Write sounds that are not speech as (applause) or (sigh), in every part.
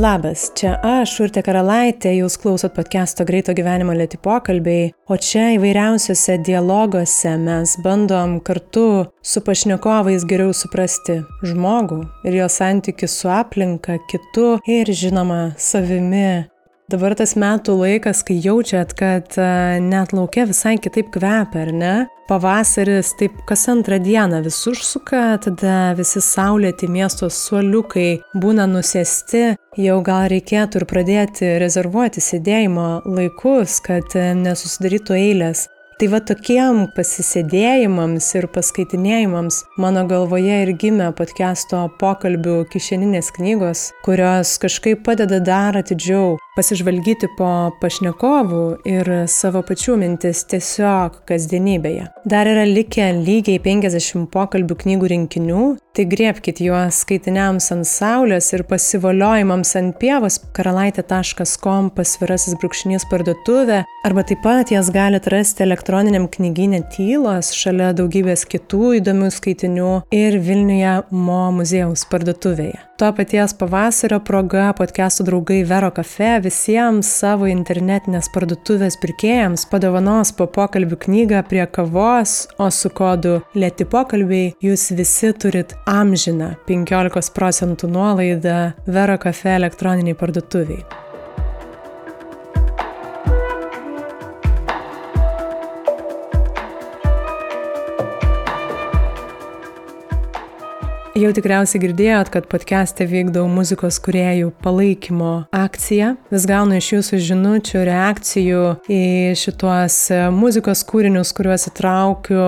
Labas, čia aš, Urte Karalaitė, jūs klausot podcast'o Greito gyvenimo lėti pokalbiai, o čia įvairiausiose dialoguose mes bandom kartu su pašnekovais geriau suprasti žmogų ir jo santykių su aplinka, kitu ir žinoma savimi. Dabar tas metų laikas, kai jaučiat, kad net laukia visai kitaip kvepia, ar ne? Pavasaris taip kas antrą dieną vis užsuka, tada visi saulėti miesto suoliukai būna nusėsti, jau gal reikėtų ir pradėti rezervuoti sėdėjimo laikus, kad nesusidarytų eilės. Tai va tokiem pasisėdėjimams ir paskaitinėjimams mano galvoje ir gimė podcast'o pokalbių kišeninės knygos, kurios kažkaip padeda dar atidžiau pasižvalgyti po pašnekovų ir savo pačių mintis tiesiog kasdienybėje. Dar yra likę lygiai 50 pokalbių knygų rinkinių, tai griebkite juos skaitiniams ant saulės ir pasivoliojimams ant pievos karalaitė.com pasvirasis brūkšnys parduotuvė, arba taip pat jas galite rasti elektroniniam knyginė Tylos šalia daugybės kitų įdomių skaitinių ir Vilniuje Mo muziejaus parduotuvėje. To paties pavasario proga podcastų draugai Vero Cafe visiems savo internetinės parduotuvės pirkėjams padovanos po pokalbių knygą prie kavos, o su kodu Lėti pokalbiai jūs visi turit amžiną 15 procentų nuolaidą Vero Cafe elektroniniai parduotuviai. Jau tikriausiai girdėjot, kad podcast'e vykdau muzikos kuriejų palaikymo akciją. Vis gaunu iš jūsų žinučių, reakcijų į šituos muzikos kūrinius, kuriuos įtraukiu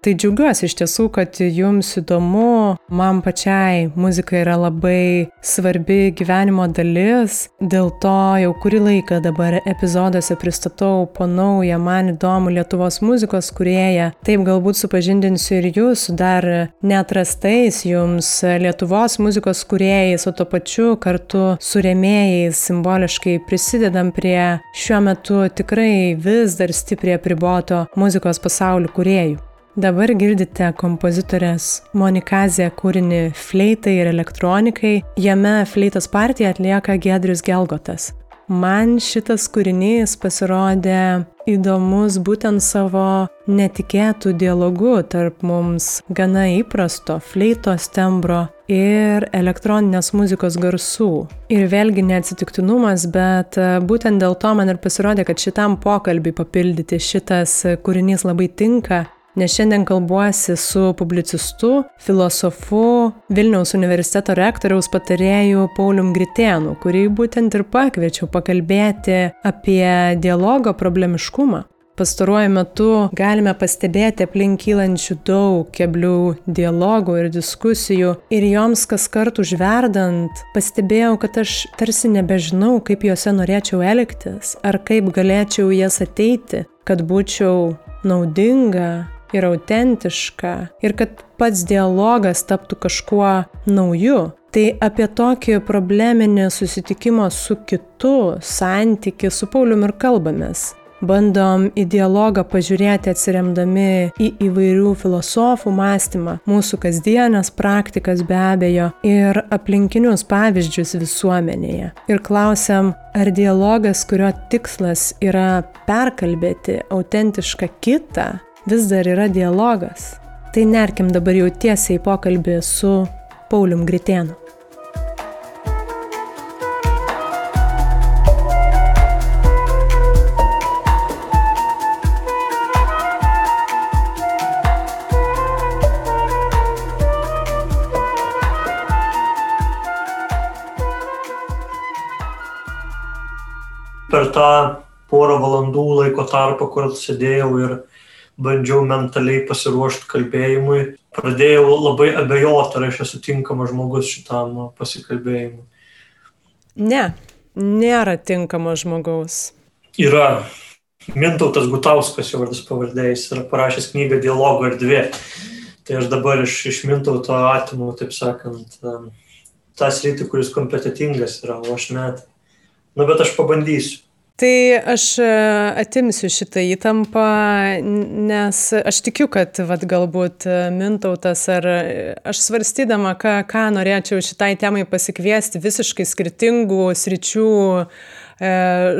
Tai džiaugiuosi iš tiesų, kad jums įdomu, man pačiai muzika yra labai svarbi gyvenimo dalis, dėl to jau kurį laiką dabar epizoduose pristatau po naują man įdomų Lietuvos muzikos kurieją. Taip galbūt supažindinsiu ir jūs dar neatrastais jums Lietuvos muzikos kuriejais, o to pačiu kartu su remėjais simboliškai prisidedam prie šiuo metu tikrai vis dar stipriai apriboto muzikos pasaulio kuriejų. Dabar girdite kompozitorės Monikazė kūrinį Fleitai ir elektronikai. Jame fleitos partiją atlieka Gedrius Gelgotas. Man šitas kūrinys pasirodė įdomus būtent savo netikėtų dialogų tarp mums gana įprasto fleitos tembro ir elektroninės muzikos garsų. Ir vėlgi neatsitiktinumas, bet būtent dėl to man ir pasirodė, kad šitam pokalbį papildyti šitas kūrinys labai tinka, nes šiandien kalbuosi su publicistu, filosofu, Vilniaus universiteto rektoriaus patarėju Paulium Gritėnu, kurį būtent ir pakviečiau pakalbėti apie dialogo problemiškumą. Pastaruoju metu galime pastebėti aplink kylančių daug keblių dialogų ir diskusijų ir joms kas kart užverdant pastebėjau, kad aš tarsi nebežinau, kaip juose norėčiau elgtis ar kaip galėčiau jas ateiti, kad būčiau naudinga ir autentiška ir kad pats dialogas taptų kažkuo nauju. Tai apie tokį probleminį susitikimą su kitu santyki su Paulium ir kalbamės. Bandom į dialogą pažiūrėti atsiremdami į įvairių filosofų mąstymą, mūsų kasdienės praktikas be abejo ir aplinkinius pavyzdžius visuomenėje. Ir klausiam, ar dialogas, kurio tikslas yra perkalbėti autentišką kitą, vis dar yra dialogas. Tai nerkim dabar jau tiesiai į pokalbį su Paulium Gritėnu. Per tą porą valandų laiko tarpą, kur sėdėjau ir bandžiau mentaliai pasiruošti kalbėjimui, pradėjau labai abejoti, ar aš esu tinkamas žmogus šitam pasikalbėjimui. Ne, nėra tinkamo žmogaus. Yra. Mintautas Gutauskas, jo vardas pavardėjais, yra parašęs knygą Dialogo erdvė. Tai aš dabar iš, iš Mintauto atimu, taip sakant, tą sritį, kuris kompetitingas yra, o aš net. Na, bet aš pabandysiu. Tai aš e, atimsiu šitą įtampą, nes aš tikiu, kad vat, galbūt e, Mintautas ar e, aš svarstydama, ką, ką norėčiau šitai temai pasikviesti, visiškai skirtingų sričių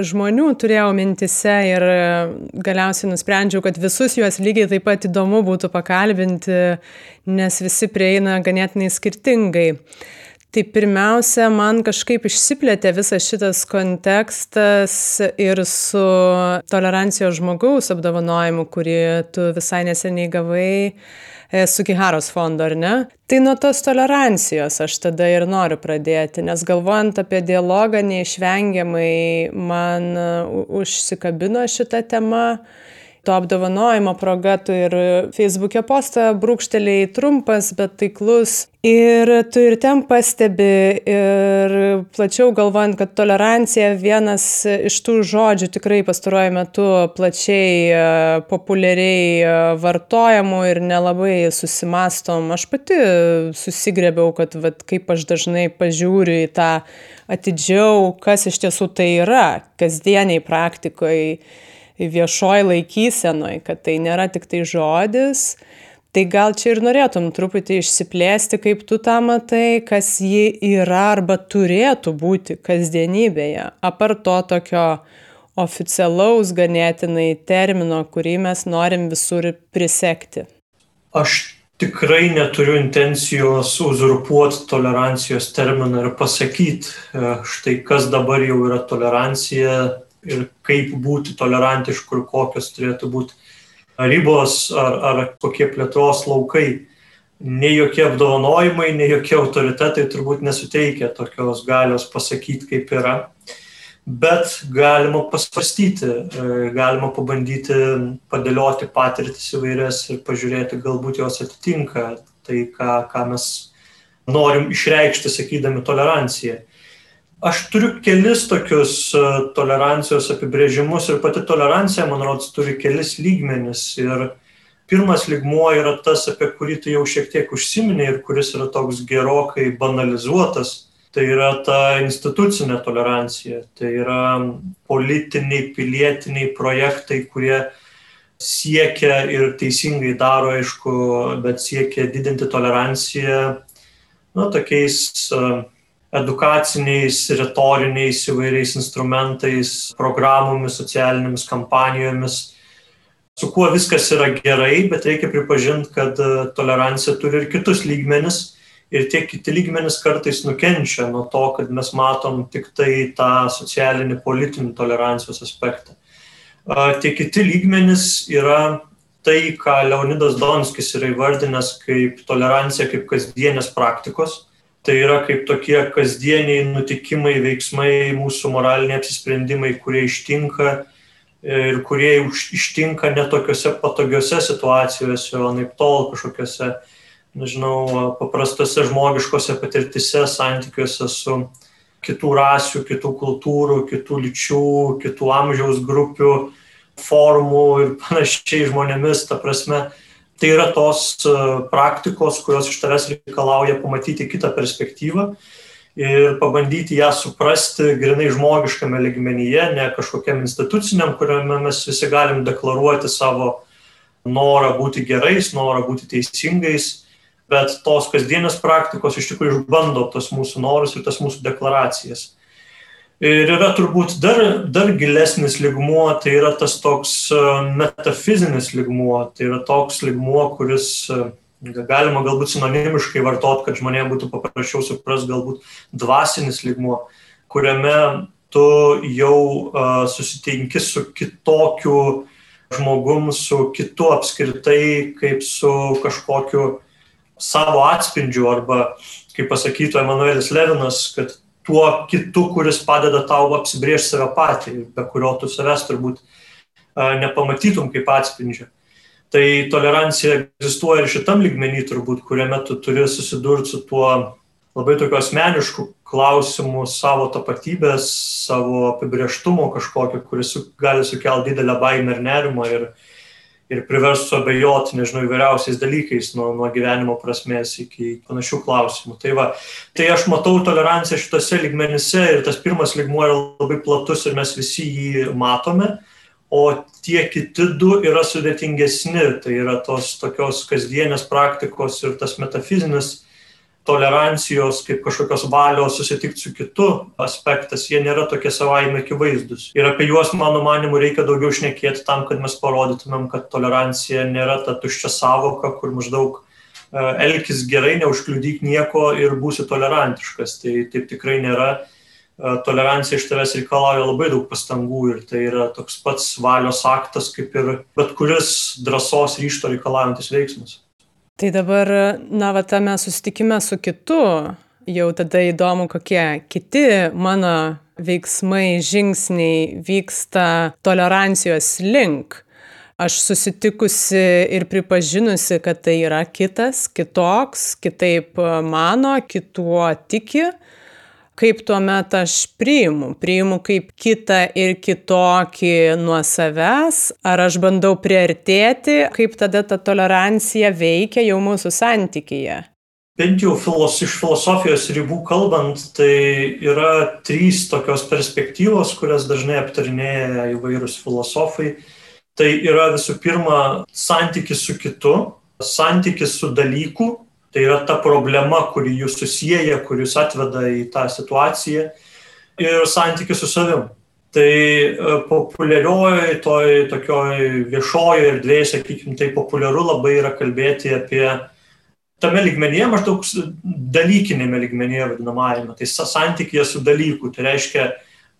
žmonių turėjau mintise ir galiausiai nusprendžiau, kad visus juos lygiai taip pat įdomu būtų pakalbinti, nes visi prieina ganėtinai skirtingai. Tai pirmiausia, man kažkaip išsiplėtė visas šitas kontekstas ir su tolerancijos žmogaus apdovanojimu, kurį tu visai neseniai gavai e, su Kiharos fondo, ar ne? Tai nuo tos tolerancijos aš tada ir noriu pradėti, nes galvojant apie dialogą neišvengiamai man užsikabino šitą temą to apdovanojimo proga tu ir feisbuke postą brūkštelėjai trumpas, bet taiklus. Ir tu ir ten pastebi, ir plačiau galvojant, kad tolerancija vienas iš tų žodžių tikrai pastaruoju metu plačiai, e, populiariai e, vartojamų ir nelabai susimastom. Aš pati susigrėbiau, kad vat, kaip aš dažnai pažiūriu į tą atidžiau, kas iš tiesų tai yra kasdieniai praktikoje viešoj laikysenoj, kad tai nėra tik tai žodis. Tai gal čia ir norėtum truputį išsiplėsti, kaip tu tą matai, kas ji yra arba turėtų būti kasdienybėje, apart to tokio oficialaus ganėtinai termino, kurį mes norim visur prisekti. Aš tikrai neturiu intencijos uzurpuoti tolerancijos terminą ir pasakyti, e, štai kas dabar jau yra tolerancija, ir kaip būti tolerantišku ir kokios turėtų būti ribos ar, ar kokie plėtros laukai. Nei jokie apdovanojimai, nei jokie autoritetai turbūt nesuteikia tokios galios pasakyti, kaip yra. Bet galima pasvarstyti, e, galima pabandyti padėlioti patirtis įvairias ir pažiūrėti, galbūt jos atitinka tai, ką, ką mes norim išreikšti, sakydami toleranciją. Aš turiu kelis tokius e, tolerancijos apibrėžimus ir pati tolerancija, man rodos, turi kelis lygmenis. Ir pirmas lygmuo yra tas, apie kurį tu jau šiek tiek užsiminė ir kuris yra toks gerokai banalizuotas. Tai yra ta institucinė tolerancija. Tai yra politiniai, pilietiniai projektai, kurie siekia ir teisingai daro, aišku, bet siekia didinti toleranciją, nu, tokiais uh, edukaciniais, retoriniais įvairiais instrumentais, programomis, socialinėmis kampanijomis, su kuo viskas yra gerai, bet reikia pripažinti, kad e, tolerancija turi ir kitus lygmenis. Ir tie kiti lygmenis kartais nukenčia nuo to, kad mes matom tik tai tą socialinį, politinį tolerancijos aspektą. Tie kiti lygmenis yra tai, ką Leonidas Donskis yra įvardinęs kaip tolerancija kaip kasdienės praktikos Tai yra kaip tokie kasdieniai nutikimai, veiksmai, mūsų moraliniai apsisprendimai, kurie ištinka ir kurie ištinka netokiose patogiose situacijose, o naip tol kažkokiose, nežinau, paprastose žmogiškose patirtise, santykiuose su kitų rasių, kitų kultūrų, kitų lyčių, kitų amžiaus grupių, formų ir panašiai žmonėmis, ta prasme, Tai yra tos e, praktikos, kurios iš tavęs reikalauja pamatyti kitą perspektyvą ir pabandyti ją suprasti grinai žmogiškame ligmenyje, ne kažkokiam instituciniam, kuriame mes visi galim deklaruoti savo norą būti gerais, norą būti teisingais, bet tos kasdienės praktikos iš tikrųjų išbando tos mūsų norus ir tas mūsų deklaracijas. Ir yra turbūt dar, dar gilesnis ligmuo, tai yra tas toks e, metafizinis ligmuo, tai yra toks ligmuo, kuris e, galima galbūt sinonimiškai vartot, kad žmonėms būtų paprasčiau supras, galbūt dvasinis ligmuo, kuriame tu jau uh, susitinki su kitokiu žmogum, su kitu apskritai, kaip su kažkokiu savo atspindžiu, arba, kaip pasakytų Emanuelis Levinas, kad tuo kitu, kuris padeda tau apsibriežti save patį, be kurio tu savęs turbūt nepamatytum kaip atspindžio. Tai tolerancija egzistuoja ir šitam lygmenį turbūt, kuriame tu turi susidurti su tuo labai tokiu asmenišku klausimu savo tapatybės, savo apibrieštumo kažkokio, kuris gali sukelti didelę baimę ir nerimą ir, ir priverstų abejoti, nežinau, įvairiausiais dalykais, nuo, nuo gyvenimo prasmės iki panašių klausimų. Tai, va, tai aš matau toleranciją šitose ligmenyse ir tas pirmas ligmuo yra labai platus ir mes visi jį matome, o tie kiti du yra sudėtingesni, tai yra tos tokios kasdienės praktikos ir tas metafizinis tolerancijos, kaip kažkokios valios susitikti su kitu aspektas, jie nėra tokie savaime akivaizdus. Ir apie juos, mano manimu, reikia daugiau šnekėti tam, kad mes parodytumėm, kad tolerancija nėra ta tuščia savoka, kur maždaug e, elkis gerai, neužkliudyk nieko ir būsi tolerantiškas. Tai taip tikrai nėra. E, tolerancija iš tavęs reikalauja labai daug pastangų ir tai yra toks pats valios aktas, kaip ir bet kuris drąsos ryšto reikalaujantis veiksmas. Tai dabar, na, va, tame susitikime su kitu, jau tada įdomu, kokie kiti mano veiksmai, žingsniai vyksta tolerancijos link. Aš susitikusi ir pripažinusi, kad tai yra kitas, kitoks, kitaip mano, kituo tiki, kaip tuomet aš priimu? Priimu kaip kitą ir kitokį nuo savęs? Ar aš bandau priartėti? Kaip tada ta tolerancija veikia jau mūsų santykyje? Bent jau filos, iš filosofijos ribų kalbant, tai yra trys tokios perspektyvos, kurias dažnai aptarinėja įvairūs filosofai. Tai yra visų pirma santykis su kitu, santykis su dalyku, Tai yra ta problema, kuri jūs susiję, kuri jūs atveda į tą situaciją ir santykis su savim. Tai e, populiarioji, toj tokioj viešojoje erdvėje, sakykime, tai populiaru labai yra kalbėti apie tame lygmenyje, maždaug dalykinėme lygmenyje vadinamajame, tai santykėje su dalyku. Tai reiškia,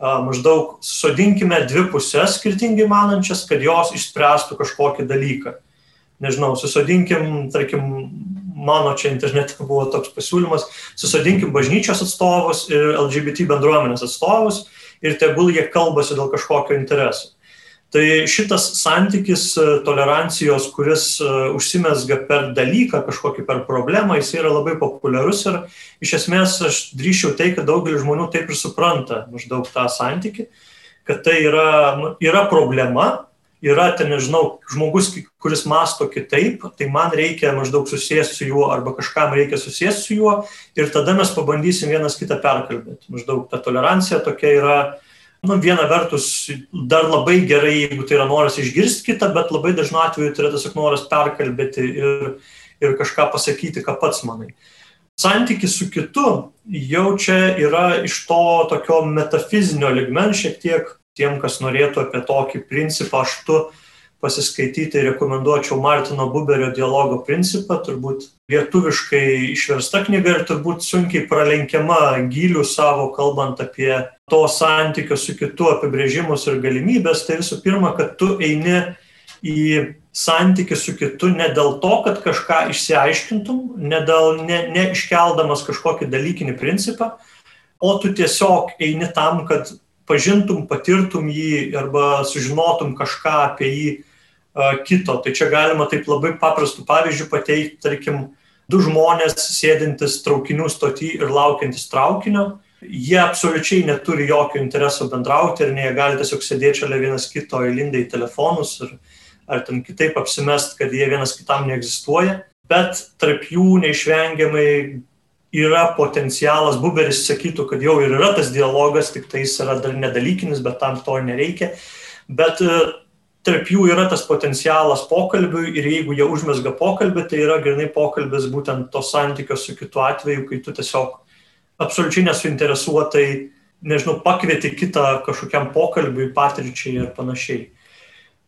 maždaug sodinkime dvi pusės skirtingai manančias, kad jos išspręstų kažkokį dalyką. Nežinau, susodinkim, tarkim, mano čia internete buvo toks pasiūlymas, susadinkim bažnyčios atstovus ir LGBT bendruomenės atstovus ir tegul jie kalbasi dėl kažkokio intereso. Tai šitas santykis e, tolerancijos, kuris e, užsimesga per dalyką, kažkokį per problemą, jis yra labai populiarus ir iš esmės aš drįšiau tai, kad daugelis žmonių taip ir supranta maždaug tą santykį, kad tai yra, yra problema, yra ten, nežinau, žmogus, kuris masto kitaip, tai man reikia maždaug susijęs su juo arba kažkam reikia susijęs su juo ir tada mes pabandysim vienas kitą perkalbėti. Maždaug ta tolerancija tokia yra, nu, viena vertus dar labai gerai, jeigu tai yra noras išgirsti kitą, bet labai dažnu atveju tai yra tiesiog noras perkalbėti ir, ir kažką pasakyti, ką pats manai. Santykis su kitu jau čia yra iš to tokio metafizinio ligmens šiek tiek tiem, kas norėtų apie tokį principą aštu pasiskaityti, rekomenduočiau Martino Buberio dialogo principą, turbūt lietuviškai išversta knyga ir turbūt sunkiai pralenkiama gilių savo, kalbant apie to santykio su kitu apibrėžimus ir galimybės. Tai visų pirma, kad tu eini į santykių su kitu ne dėl to, kad kažką išsiaiškintum, ne, dėl, ne, ne iškeldamas kažkokį dalykinį principą, o tu tiesiog eini tam, kad pažintum, patirtum jį arba sužinotum kažką apie jį kito. Tai čia galima taip labai paprastų pavyzdžių pateikti, tarkim, du žmonės sėdintis traukinių stotį ir laukiantis traukinio. Jie absoliučiai neturi jokio intereso bendrauti ir jie gali tiesiog sėdėti šalia vienas kito įlindę į telefonus ir, ar ten kitaip apsimest, kad jie vienas kitam neegzistuoja. Bet tarp jų neišvengiamai yra potencialas, Buberis sakytų, kad jau ir yra tas dialogas, tik tai jis yra dar nedalykinis, bet tam to nereikia. Bet e, tarp jų yra tas potencialas pokalbiui ir jeigu jie užmesga pokalbį, tai yra grinai pokalbis būtent to santykio su kitu atveju, kai tu tiesiog absoliučiai nesuinteresuotai, nežinau, pakvieti kitą kažkokiam pokalbiui, patirčiai ir panašiai.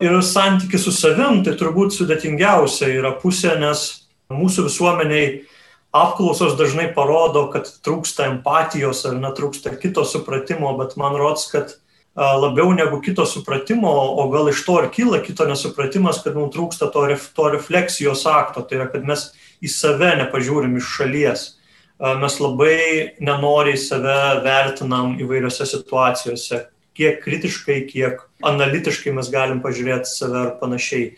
Ir santykis su savim, tai turbūt sudėtingiausia yra pusė, nes mūsų visuomeniai apklausos dažnai parodo, kad trūksta empatijos ar netrūksta kito supratimo, bet man rodos, kad labiau negu kito supratimo, o gal iš to ir kyla kito nesupratimas, kad mums trūksta to, to refleksijos akto, tai yra, kad mes į save nepažiūrim iš šalies. Mes labai nenoriai save vertinam įvairiose situacijose, kiek kritiškai, kiek analitiškai mes galim pažiūrėti save ar panašiai.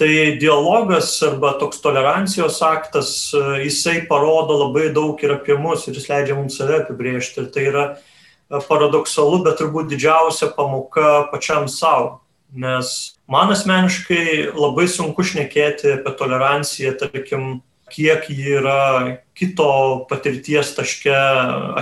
Tai dialogas arba toks tolerancijos aktas, e, jisai parodo labai daug ir apie mus ir jis leidžia mums save apibriežti. Ir tai yra e, paradoksalu, bet turbūt didžiausia pamoka pačiam savo. Nes man asmeniškai labai sunku šnekėti apie toleranciją, tarkim, kiek ji yra kito patirties taške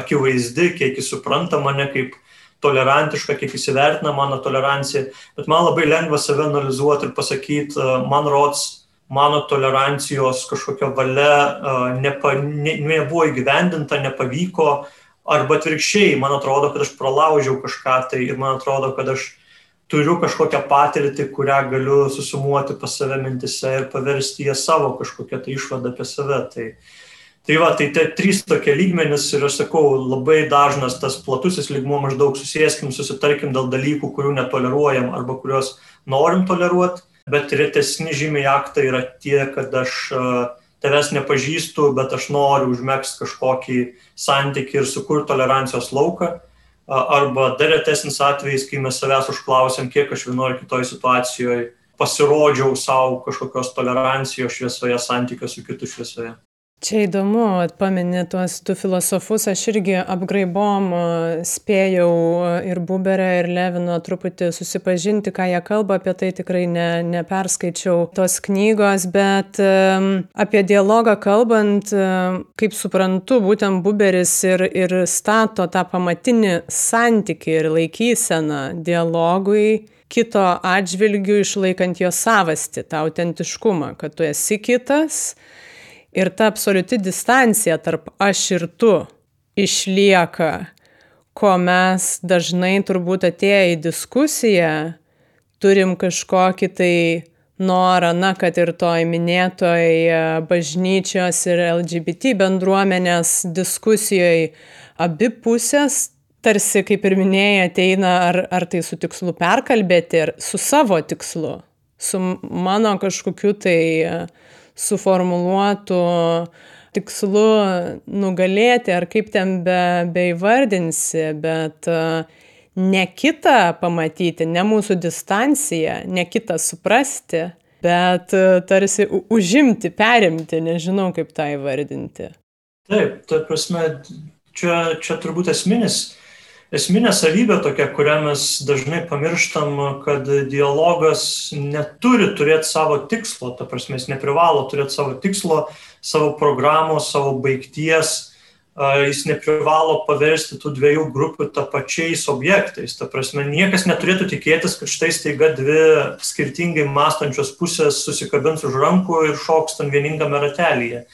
akivaizdi, kiek jis supranta mane kaip tolerantiška, kiek įsivertina mano toleranciją, bet man labai lengva save analizuoti ir pasakyti, man rods, mano tolerancijos kažkokia valia nepa, ne, nebuvo įgyvendinta, nepavyko, arba atvirkščiai, man atrodo, kad aš pralaužiau kažką tai ir man atrodo, kad aš turiu kažkokią patirtį, kurią galiu susumuoti pas save mintise ir paversti ją savo kažkokią tai išvadą apie save. Tai, tai va, tai tie trys tokie lygmenys ir aš sakau, labai dažnas tas platusis lygmuo maždaug susėskim, susitarkim dėl dalykų, kurių netoleruojam arba kuriuos norim toleruoti, bet retesni žymiai aktai yra tie, kad aš tavęs nepažįstu, bet aš noriu užmėgsti kažkokį santykį ir sukurti tolerancijos lauką arba dar retesnis atvejis, kai mes savęs užklausėm, kiek aš vienoje ar kitoje situacijoje pasirodžiau savo kažkokios tolerancijos šviesoje, santykio su kitu šviesoje. Čia įdomu, paminė tuos du filosofus, aš irgi apgraibom spėjau ir Buberę, ir Levino truputį susipažinti, ką jie kalba, apie tai tikrai ne, neperskaičiau tos knygos, bet apie dialogą kalbant, kaip suprantu, būtent Buberis ir, ir stato tą pamatinį santyki ir laikyseną dialogui kito atžvilgių išlaikant jo savasti, tą autentiškumą, kad tu esi kitas Ir ta absoliuti distancija tarp aš ir tu išlieka, ko mes dažnai turbūt atėję į diskusiją turim kažkokį tai norą, na, kad ir toj minėtoj e, bažnyčios ir LGBT bendruomenės diskusijoje abi pusės tarsi, kaip ir minėjai, ateina ar, ar tai su tikslu perkalbėti, ar su savo tikslu, su mano kažkokiu tai uh, suformuluotu tikslu nugalėti, ar kaip ten be, beivardinsi, bet e, ne kitą pamatyti, ne mūsų distanciją, ne kitą suprasti, bet e, tarsi užimti, perimti, nežinau kaip tą įvardinti. Taip, ta prasme, čia, čia turbūt esminis esminė savybė tokia, kurią mes dažnai pamirštam, kad dialogas neturi turėti savo tikslo, ta prasme, jis neprivalo turėti savo tikslo, savo programos, savo baigties, jis neprivalo paversti tų dviejų grupių tą pačiais objektais. Ta prasme, niekas neturėtų tikėtis, kad štai staiga dvi skirtingai mąstančios pusės susikabins už rankų ir šoks tam vieningame ratelyje.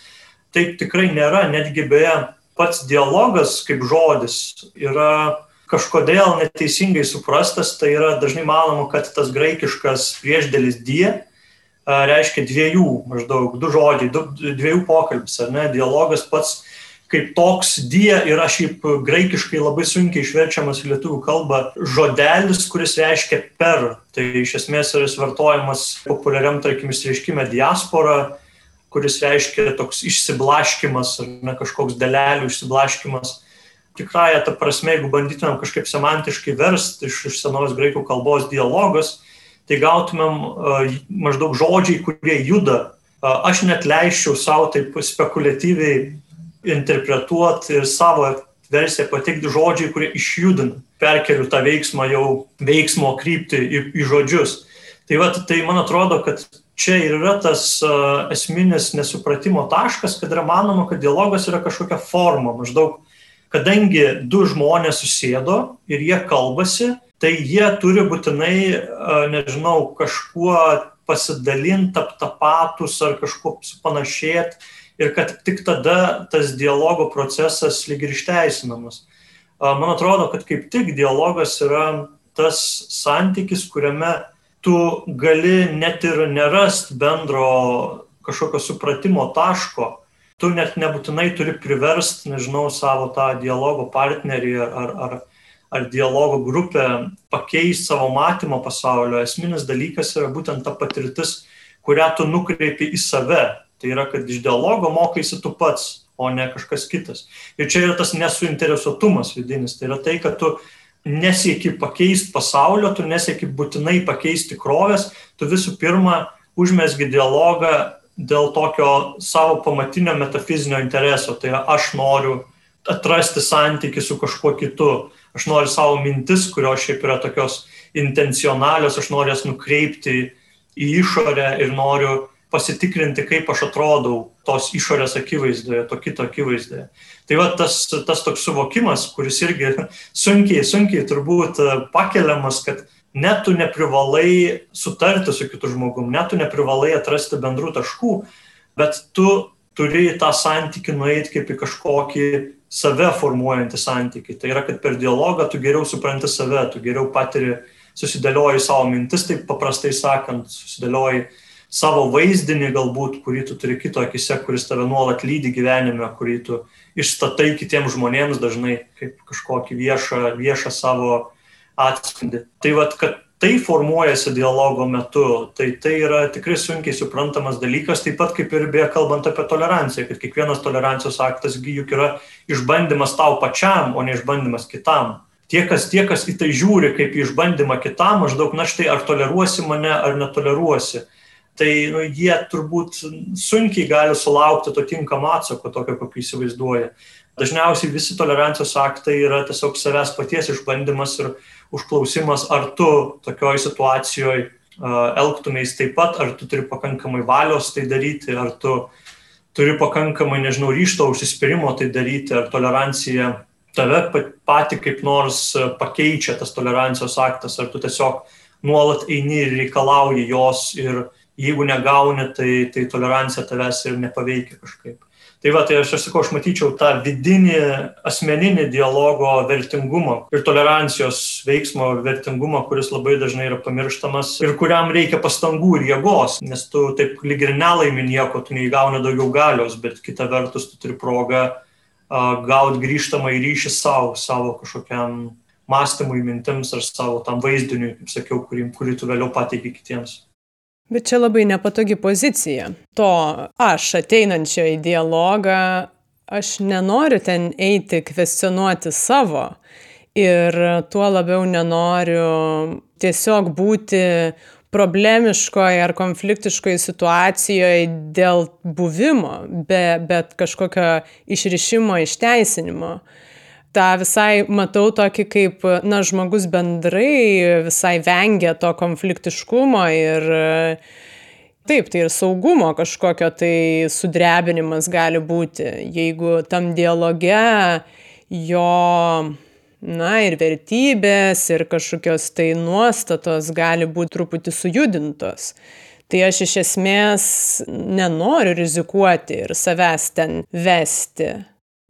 Taip tikrai nėra, netgi beje, pats dialogas kaip žodis yra kažkodėl neteisingai suprastas, tai yra dažnai manoma, kad tas graikiškas priešdėlis die reiškia dviejų, maždaug du žodžiai, du, dviejų pokalbis, ar ne, dialogas pats kaip toks die yra šiaip graikiškai labai sunkiai išverčiamas į lietuvių kalbą žodelis, kuris reiškia per. Tai iš esmės yra vartojamas populiariam, tarkim, išreiškime diaspora, kuris reiškia toks išsiblaškimas, ar ne kažkoks dalelių išsiblaškimas tikrąją tą prasme, jeigu bandytumėm kažkaip semantiškai versti iš, iš senos graikų kalbos dialogas, tai gautumėm uh, maždaug žodžiai, kurie juda. Uh, aš net leiščiau savo taip spekuliatyviai interpretuoti ir savo versiją pateikti žodžiai, kurie išjudina, perkeliu tą veiksmą jau veiksmo krypti į, į žodžius. Tai, va, tai man atrodo, kad čia ir yra tas esminis nesupratimo taškas, kad yra manoma, kad dialogas yra kažkokia forma, maždaug kadangi du žmonės susėdo ir jie kalbasi, tai jie turi būtinai, nežinau, kažkuo pasidalinti, tapatus ar kažkuo panašėti ir kad tik tada tas dialogo procesas lyg ir išteisinamas. Man atrodo, kad kaip tik dialogas yra tas santykis, kuriame tu gali net ir nerast bendro kažkokio supratimo taško, tu net nebūtinai turi priverst, nežinau, savo tą dialogo partnerį ar, ar, ar dialogo grupę pakeisti savo matymą pasaulio. Esminis dalykas yra būtent ta patirtis, kurią tu nukreipi į save. Tai yra, kad iš dialogo mokaisi tu pats, o ne kažkas kitas. Ir čia yra tas nesuinteresuotumas vidinis. Tai yra tai, kad tu nesieki pakeisti pasaulio, tu nesieki būtinai pakeisti tikrovės, tu visų pirma užmesgi dialogą dėl tokio savo pamatinio metafizinio intereso. Tai yra, aš noriu atrasti santyki su kažkuo kitu. Aš noriu savo mintis, kurios šiaip yra tokios intencionalios, aš noriu jas nukreipti į išorę ir noriu pasitikrinti, kaip aš atrodau tos išorės akivaizdoje, to kito akivaizdoje. Tai va tas, tas toks suvokimas, kuris irgi (laughs) sunkiai, sunkiai turbūt pakeliamas, kad net tu neprivalai sutarti su kitu žmogum, net tu neprivalai atrasti bendrų taškų, bet tu turi tą santykių nueiti kaip į kažkokį save formuojantį santykių. Tai yra, kad per dialogą tu geriau supranti save, tu geriau patiri, susidėlioji savo mintis, taip paprastai sakant, susidėlioji savo vaizdinį galbūt, kurį tu turi kito akise, kuris tave nuolat lydi gyvenime, kurį tu išstatai kitiems žmonėms dažnai kaip kažkokį viešą, viešą savo atspindį. Tai vad, kad tai formuojasi dialogo metu, tai tai yra tikrai sunkiai suprantamas dalykas, taip pat kaip ir beje kalbant apie toleranciją, kad kiekvienas tolerancijos aktas juk yra išbandymas tau pačiam, o ne išbandymas kitam. Tie kas, tie, kas į tai žiūri kaip į išbandymą kitam, maždaug na štai ar toleruosi mane ar netoleruosi, tai jie turbūt sunkiai gali sulaukti to tinkamo atsako, tokio, kokį įsivaizduoja. Dažniausiai visi tolerancijos aktai yra tiesiog savęs paties išbandymas ir užklausimas, ar tu tokioj situacijoje elgtumės taip pat, ar tu turi pakankamai valios tai daryti, ar tu turi pakankamai, nežinau, ryšto užsispyrimo tai daryti, ar tolerancija tave pati kaip nors pakeičia tas tolerancijos aktas, ar tu tiesiog nuolat eini ir reikalauji jos ir jeigu negauni, tai, tai tolerancija tavęs ir nepaveikia kažkaip. Tai va, tai aš, aš sakau, aš matyčiau tą vidinį asmeninį dialogo vertingumą ir tolerancijos veiksmo vertingumą, kuris labai dažnai yra pamirštamas ir kuriam reikia pastangų ir jėgos, nes tu taip lyg ir nelaimi nieko, tu neįgauni daugiau galios, bet kita vertus tu turi progą gauti grįžtamą į ryšį savo, savo kažkokiam mąstymui, mintims ar savo tam vaizdiniui, kaip sakiau, kurį, kurį tu vėliau pateiki kitiems. Bet čia labai nepatogi pozicija. To aš ateinančio į dialogą, aš nenoriu ten eiti kvestionuoti savo ir tuo labiau nenoriu tiesiog būti problemiškoje ar konfliktiškoje situacijoje dėl buvimo, be, bet kažkokio išrišimo, išteisinimo tą visai matau tokį kaip, na, žmogus bendrai visai vengia to konfliktiškumo ir taip, tai ir saugumo kažkokio tai sudrebinimas gali būti, jeigu tam dialoge jo, na, ir vertybės, ir kažkokios tai nuostatos gali būti truputį sujudintos. Tai aš iš esmės nenoriu rizikuoti ir savęs ten vesti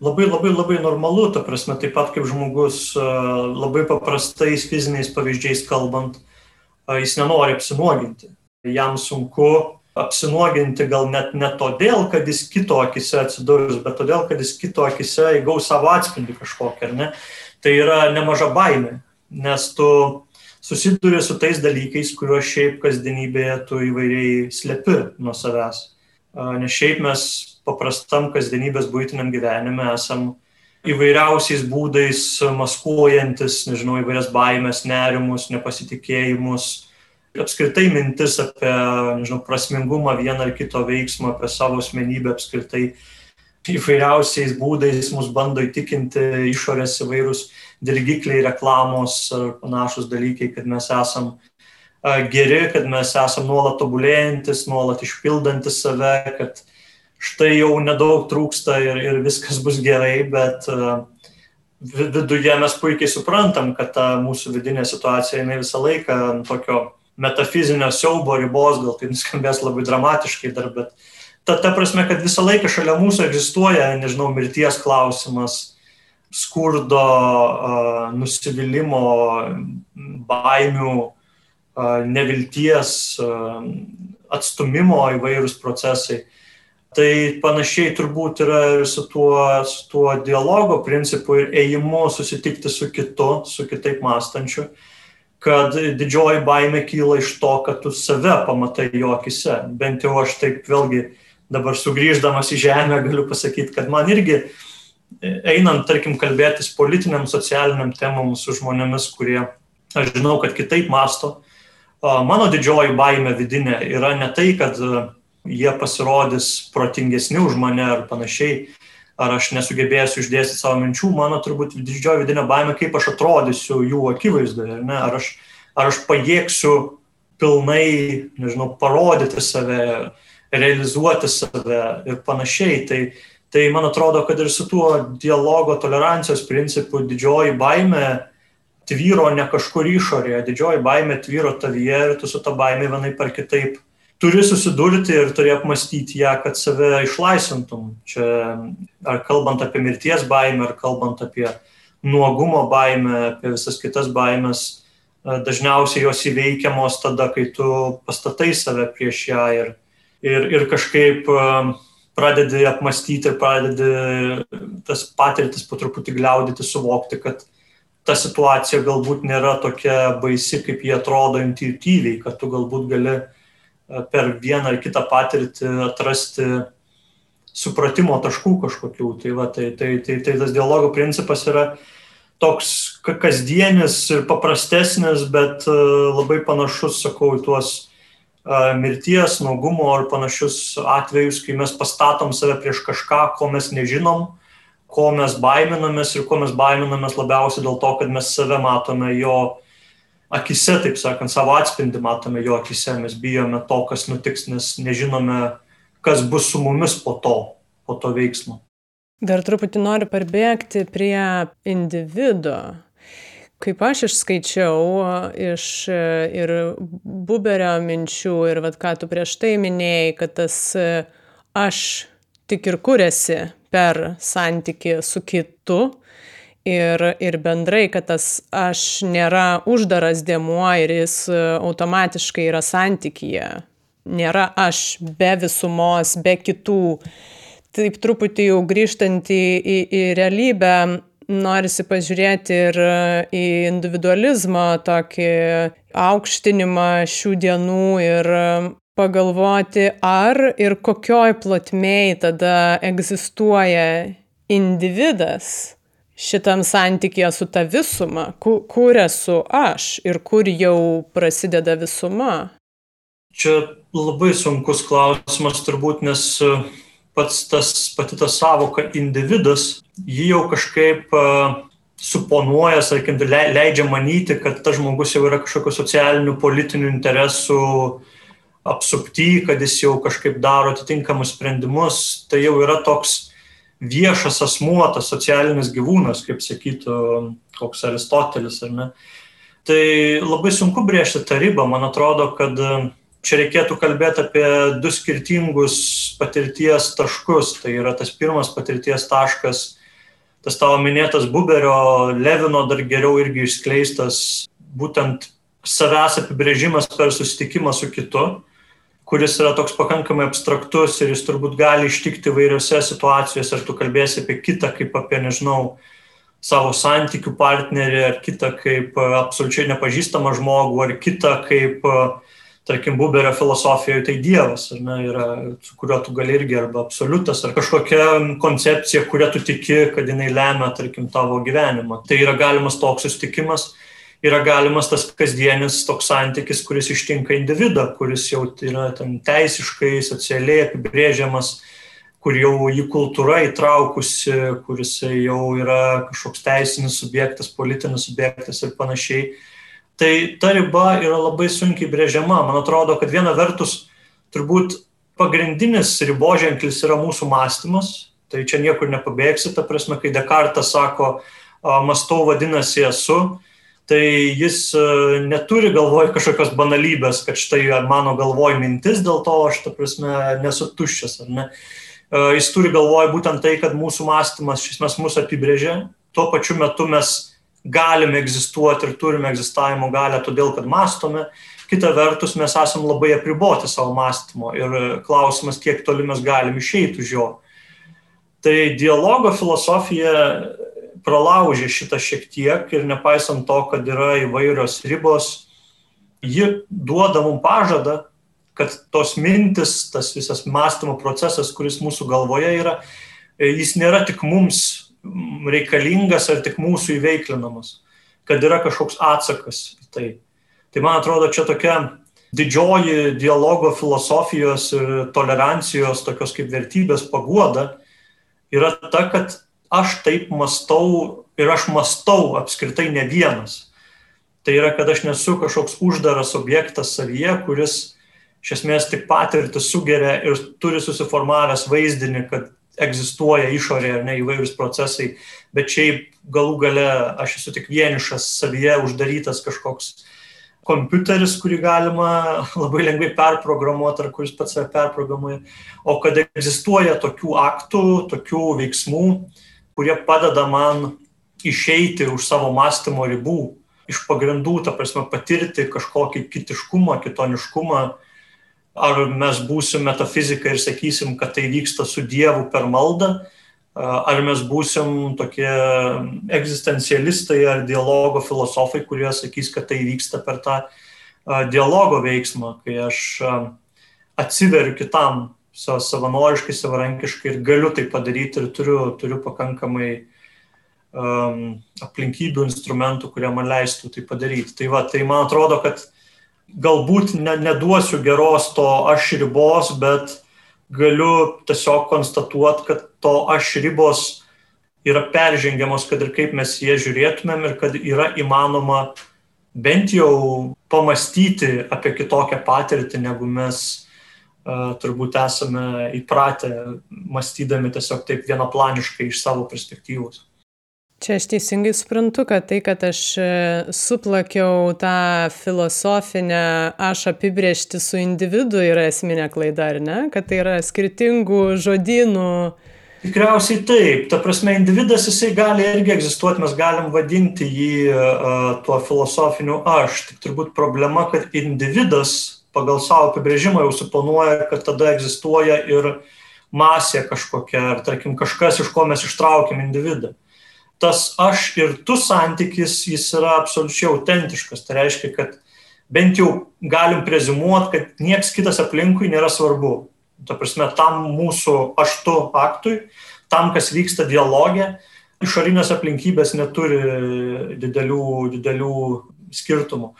labai labai labai normalu, ta prasme, taip pat kaip žmogus labai paprastais fiziniais pavyzdžiais kalbant, jis nenori apsinuoginti. Jam sunku apsinuoginti gal net ne todėl, kad jis kito akise atsidurs, bet todėl, kad jis kito akise įgaus savo atspindį kažkokią, ar ne? Tai yra nemaža baimė, nes tu susiduri su tais dalykais, kuriuos šiaip kasdienybėje tu įvairiai slepi nuo savęs. Nes šiaip mes paprastam kasdienybės būtiniam gyvenime esam įvairiausiais būdais maskuojantis, nežinau, įvairias baimės, nerimus, nepasitikėjimus, apskritai mintis apie, nežinau, prasmingumą vieną ar kito veiksmo, apie savo asmenybę apskritai įvairiausiais būdais mus bando įtikinti išorės įvairūs dirgikliai, reklamos ar panašus dalykai, kad mes esam geri, kad mes esam nuolat tobulėjantis, nuolat išpildantis save, kad štai jau nedaug trūksta ir, ir viskas bus gerai, bet e, viduje mes puikiai suprantam, kad ta mūsų vidinė situacija jinai visą laiką ant tokio metafizinio siaubo ribos, gal tai nuskambės labai dramatiškai dar, bet ta, ta prasme, kad visą laiką šalia mūsų egzistuoja, nežinau, mirties klausimas, skurdo, nusivylimų, baimių, nevilties, atstumimo įvairūs procesai. Tai panašiai turbūt yra ir su tuo, su tuo dialogo principu ir ėjimu susitikti su kitu, su kitaip mąstančiu, kad didžioji baime kyla iš to, kad tu save pamatai jo akise. Bent jau aš taip vėlgi dabar sugrįždamas į žemę galiu pasakyti, kad man irgi einant, tarkim, kalbėtis politiniam, socialiniam temam su žmonėmis, kurie, aš žinau, kad kitaip masto, mano didžioji baime vidinė yra ne tai, kad jie pasirodys protingesni už mane ar panašiai, ar aš nesugebėsiu išdėstyti savo minčių, mano turbūt didžioji vidinė baime, kaip aš atrodysiu jų akivaizdoje, ar, ne? ar aš ar aš pajėgsiu pilnai, nežinau, parodyti save, realizuoti save ir panašiai. Tai, tai man atrodo, kad ir su tuo dialogo tolerancijos principu didžioji baime tvyro ne kažkur išorėje, didžioji baime tvyro tavyje ir tu su ta baime vienai par kitaip turi susidurti ir turi apmastyti ją, kad save išlaisvintum. Čia ar kalbant apie mirties baimę, ar kalbant apie nuogumo baimę, apie visas kitas baimės, dažniausiai jos įveikiamos tada, kai tu pastatai save prieš ją ir, ir, ir kažkaip pradedi apmastyti ir pradedi tas patirtis po truputį gliaudyti, suvokti, kad ta situacija galbūt nėra tokia baisi, kaip jie atrodo intuityviai, kad tu galbūt gali per vieną ar kitą patirtį atrasti supratimo taškų kažkokių. Tai, va, tai, tai, tai, tai tas dialogo principas yra toks kasdienis ir paprastesnis, bet e, labai panašus, sakau, į tuos e, mirties, nuogumo ar panašius atvejus, kai mes pastatom save prieš kažką, ko mes nežinom, ko mes baiminamės ir ko mes baiminamės labiausiai dėl to, kad mes save matome jo akise, taip sakant, savo atspindį matome jo akise, mes bijome to, kas nutiks, nes nežinome, kas bus su mumis po to, po to veiksmo. Dar truputį noriu parbėgti prie individo. Kaip aš išskaičiau iš ir buberio minčių, ir vad ką tu prieš tai minėjai, kad tas aš tik ir kuriasi per santyki su kitu, ir, ir bendrai, kad tas aš nėra uždaras dėmuo ir jis automatiškai yra santykyje. Nėra aš be visumos, be kitų taip truputį jau grįžtant į, į, į realybę, norisi pažiūrėti ir į individualizmo tokį aukštinimą šių dienų ir pagalvoti, ar ir kokioj plotmėj tada egzistuoja individas šitam santykėje su ta visuma, kur, kur esu aš ir kur jau prasideda visuma. Čia labai sunkus klausimas turbūt, nes pats tas, pati ta savoka individas, jį jau kažkaip uh, suponuoja, sakykim, leidžia manyti, kad tas žmogus jau yra kažkokiu socialiniu, politiniu interesu apsupty, kad jis jau kažkaip daro atitinkamus sprendimus, tai jau yra toks viešas asmuo, tas socialinis gyvūnas, kaip sakytų koks Aristotelis, ar ne. Tai labai sunku brėžti tą ribą, man atrodo, kad uh, čia reikėtų kalbėti apie du skirtingus patirties taškus. Tai yra tas pirmas patirties taškas, tas tavo minėtas Buberio, Levino dar geriau irgi išskleistas, būtent savęs apibrėžimas per susitikimą su kitu, kuris yra toks pakankamai abstraktus ir jis turbūt gali ištikti vairiose situacijose, ar tu kalbėsi apie kitą kaip apie, nežinau, savo santykių partnerį, ar kitą kaip absoliučiai nepažįstamą žmogų, ar kitą kaip uh, tarkim, Buberio filosofijoje tai Dievas, ne, yra, su kuriuo tu gali irgi arba absoliutas, ar kažkokia koncepcija, kurią tu tiki, kad jinai lemia, tarkim, tavo gyvenimą. Tai yra galimas toks susitikimas, yra galimas tas kasdienis toks santykis, kuris ištinka individą, kuris jau yra ten teisiškai, socialiai apibrėžiamas, kur jau jį kultūra įtraukusi, kuris jau yra kažkoks teisinis subjektas, politinis subjektas ir panašiai. Tai ta riba yra labai sunkiai brėžiama. Man atrodo, kad viena vertus turbūt pagrindinis riboženklis yra mūsų mąstymas, tai čia niekur nepabėgsi, ta prasme, kai Dekartas sako, mastau vadinasi esu, tai jis neturi galvoj kažkokios banalybės, kad štai mano galvoj mintis, dėl to aš, ta prasme, nesu tuščias, ar ne. Jis turi galvoj būtent tai, kad mūsų mąstymas šis mes mus apibrėžia, tuo pačiu metu mes galime egzistuoti ir turime egzistavimo galę todėl, kad mastome. Kita vertus, mes esame labai apriboti savo mąstymo ir klausimas, kiek toli mes galime išeiti už jo. Tai dialogo filosofija pralaužė šitą šiek tiek ir nepaisant to, kad yra įvairios ribos, ji duoda mums pažadą, kad tos mintis, tas visas mąstymo procesas, kuris mūsų galvoje yra, jis nėra tik mums reikalingas ar tik mūsų įveiklinamas, kad yra kažkoks atsakas į tai. Tai man atrodo, čia tokia didžioji dialogo filosofijos ir tolerancijos tokios kaip vertybės paguoda yra ta, kad aš taip mastau ir aš mastau apskritai ne vienas. Tai yra, kad aš nesu kažkoks uždaras objektas savyje, kuris iš esmės tik patirtį sugeria ir turi susiformavęs vaizdinį, kad egzistuoja išorėje ar ne įvairūs procesai, bet šiaip galų gale aš esu tik vienišas savyje uždarytas kažkoks kompiuteris, kurį galima (laughs) labai lengvai perprogramuoti ar kuris pats save perprogramuoja, o kad egzistuoja tokių aktų, tokių veiksmų, kurie padeda man išeiti už savo mąstymo ribų, iš pagrindų, ta prasme, patirti kažkokį kitiškumą, kitoniškumą, ar mes būsim metafizikai ir sakysim, kad tai vyksta su Dievu per maldą, ar mes būsim tokie egzistencialistai ar dialogo filosofai, kurie sakys, kad tai vyksta per tą dialogo veiksmą, kai aš atsiveriu kitam savanoriškai, savarankiškai ir galiu tai padaryti ir turiu, turiu pakankamai um, aplinkybių, instrumentų, kurie man leistų tai padaryti. Tai, va, tai man atrodo, kad galbūt ne, neduosiu geros to aš ribos, bet galiu tiesiog konstatuoti, kad to aš ribos yra peržengiamos, kad ir kaip mes jie žiūrėtumėm ir kad yra įmanoma bent jau pamastyti apie kitokią patirtį, negu mes turbūt esame įpratę, mąstydami tiesiog taip vienaplaniškai iš savo perspektyvos. Čia aš teisingai suprantu, kad tai, kad aš e, suplakiau tą filosofinę aš apibriežti su individu yra esminė klaida, ar ne? Kad tai yra skirtingų žodynų. Tikriausiai taip. Ta prasme, individas jisai gali irgi egzistuoti, mes galim vadinti jį uh, tuo filosofiniu aš. Tik turbūt problema, kad individas pagal savo apibrėžimą jau suponuoja, kad tada egzistuoja ir masė kažkokia, ar tarkim kažkas, iš ko mes ištraukiam individą tas aš ir tu santykis, jis yra absoliučiai autentiškas. Tai reiškia, kad bent jau galim prezumuoti, kad nieks kitas aplinkui nėra svarbu. Ta prasme, tam mūsų aš tu aktui, tam, kas vyksta dialogė, išorinės aplinkybės neturi didelių, didelių skirtumų.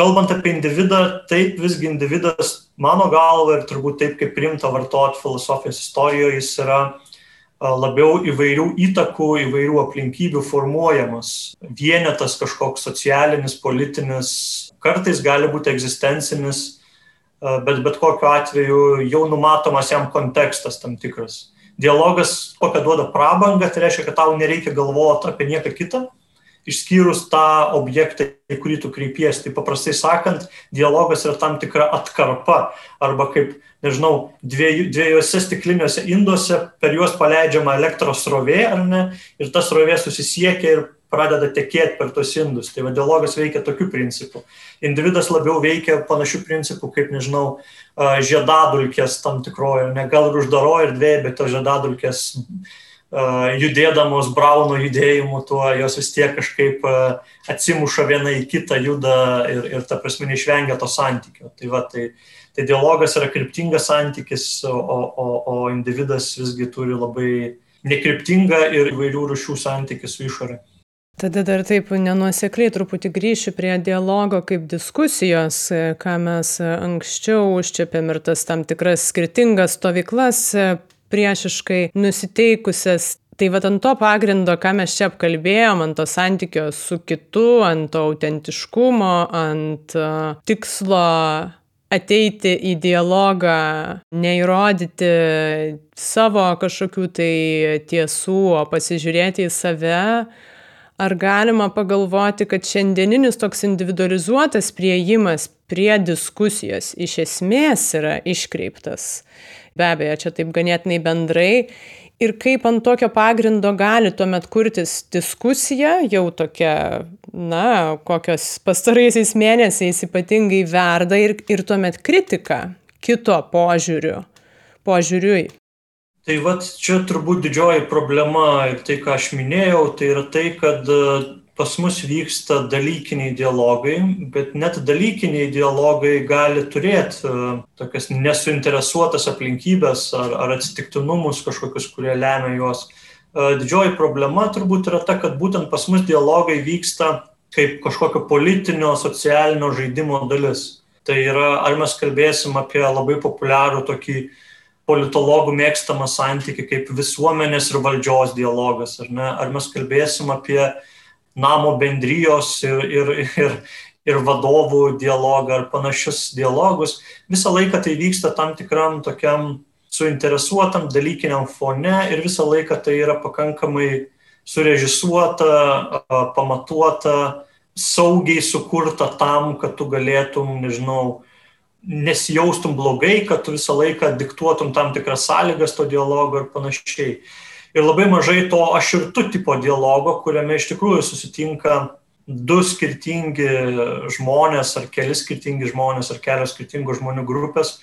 Kalbant apie individą, taip visgi individas, mano galva ir turbūt taip, kaip primta vartoti filosofijos istorijoje, jis yra labiau įvairių įtakų, įvairių aplinkybių formuojamas. Vienetas kažkoks socialinis, politinis, kartais gali būti egzistencinis, bet bet kokiu atveju jau numatomas jam kontekstas tam tikras. Dialogas, kokią duoda prabangą, tai reiškia, kad tau nereikia galvoti apie nieką kitą, išskyrus tą objektą, į kurį tu kreipiesi. Tai paprastai sakant, dialogas yra tam tikra atkarpa arba kaip, nežinau, dviejose stikliniuose induose per juos paleidžiama elektros srovė, ar ne, ir ta srovė susisiekia ir pradeda tekėti per tos indus. Tai va, dialogas veikia tokiu principu. Individas labiau veikia panašių principų, kaip, nežinau, žiedadulkės tam tikroje, ne gal ir uždaroje erdvėje, bet tos žiedadulkės judėdamos Brauno judėjimu, tuo jos vis tiek kažkaip atsimuša viena į kitą, juda ir, ir ta prasme neišvengia to santykio. Tai, va, tai, tai dialogas yra kryptingas santykis, o, o, o individas visgi turi labai nekryptingą ir įvairių rušių santykį su išorė. Tada dar taip nenuosekliai truputį grįšiu prie dialogo kaip diskusijos, ką mes anksčiau užčiapėm ir tas tam tikras skirtingas stovyklas priešiškai nusiteikusias. Tai va ant to pagrindo, ką mes čia apkalbėjom, ant to santykio su kitu, ant to autentiškumo, ant uh, tikslo ateiti į dialogą, neįrodyti savo kažkokių tai tiesų, o pasižiūrėti į save, ar galima pagalvoti, kad šiandieninis toks individualizuotas prieimas prie diskusijos iš esmės yra iškreiptas be abejo, čia taip ganėtinai bendrai. Ir kaip ant tokio pagrindo gali tuomet kurtis diskusija, jau tokia, na, kokios pastaraisiais mėnesiais ypatingai verda ir, ir tuomet kritika kito požiūriu, požiūriui. Tai vad čia turbūt didžioji problema ir tai, ką aš minėjau, tai yra tai, kad pas mus vyksta dalykiniai dialogai, bet net dalykiniai dialogai gali turėti uh, tokias nesuinteresuotas aplinkybės ar, ar atsitiktinumus kažkokius, kurie lemia juos. Uh, didžioji problema turbūt yra ta, kad būtent pas mus dialogai vyksta kaip kažkokio politinio, socialinio žaidimo dalis. Tai yra, ar mes kalbėsim apie labai populiarų tokį politologų mėgstamą santyki kaip visuomenės ir valdžios dialogas, ar ne? Ar mes kalbėsim apie uh, namo bendrijos ir, ir, ir, ir vadovų dialogą ar panašius dialogus. Visą laiką tai vyksta tam tikram tokiam suinteresuotam dalykiniam fone ir visą laiką tai yra pakankamai surežisuota, pamatuota, saugiai sukurta tam, kad tu galėtum, nežinau, nesijaustum blogai, kad tu visą laiką diktuotum tam tikras sąlygas to dialogo ir panašiai. Ir labai mažai to aš ir tu tipo dialogo, kuriame iš tikrųjų susitinka du skirtingi žmonės, ar keli skirtingi žmonės, ar kelios skirtingos žmonių grupės,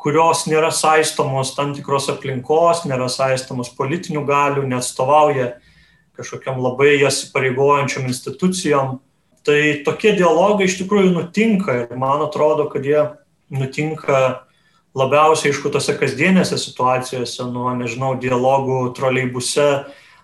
kurios nėra saistomos tam tikros aplinkos, nėra saistomos politinių galių, neatstovauja kažkokiam labai jas pareigojančiam institucijom. Tai tokie dialogai iš tikrųjų nutinka ir man atrodo, kad jie nutinka labiausiai, aišku, tose kasdienėse situacijose, nuo, nežinau, dialogų troleibuse,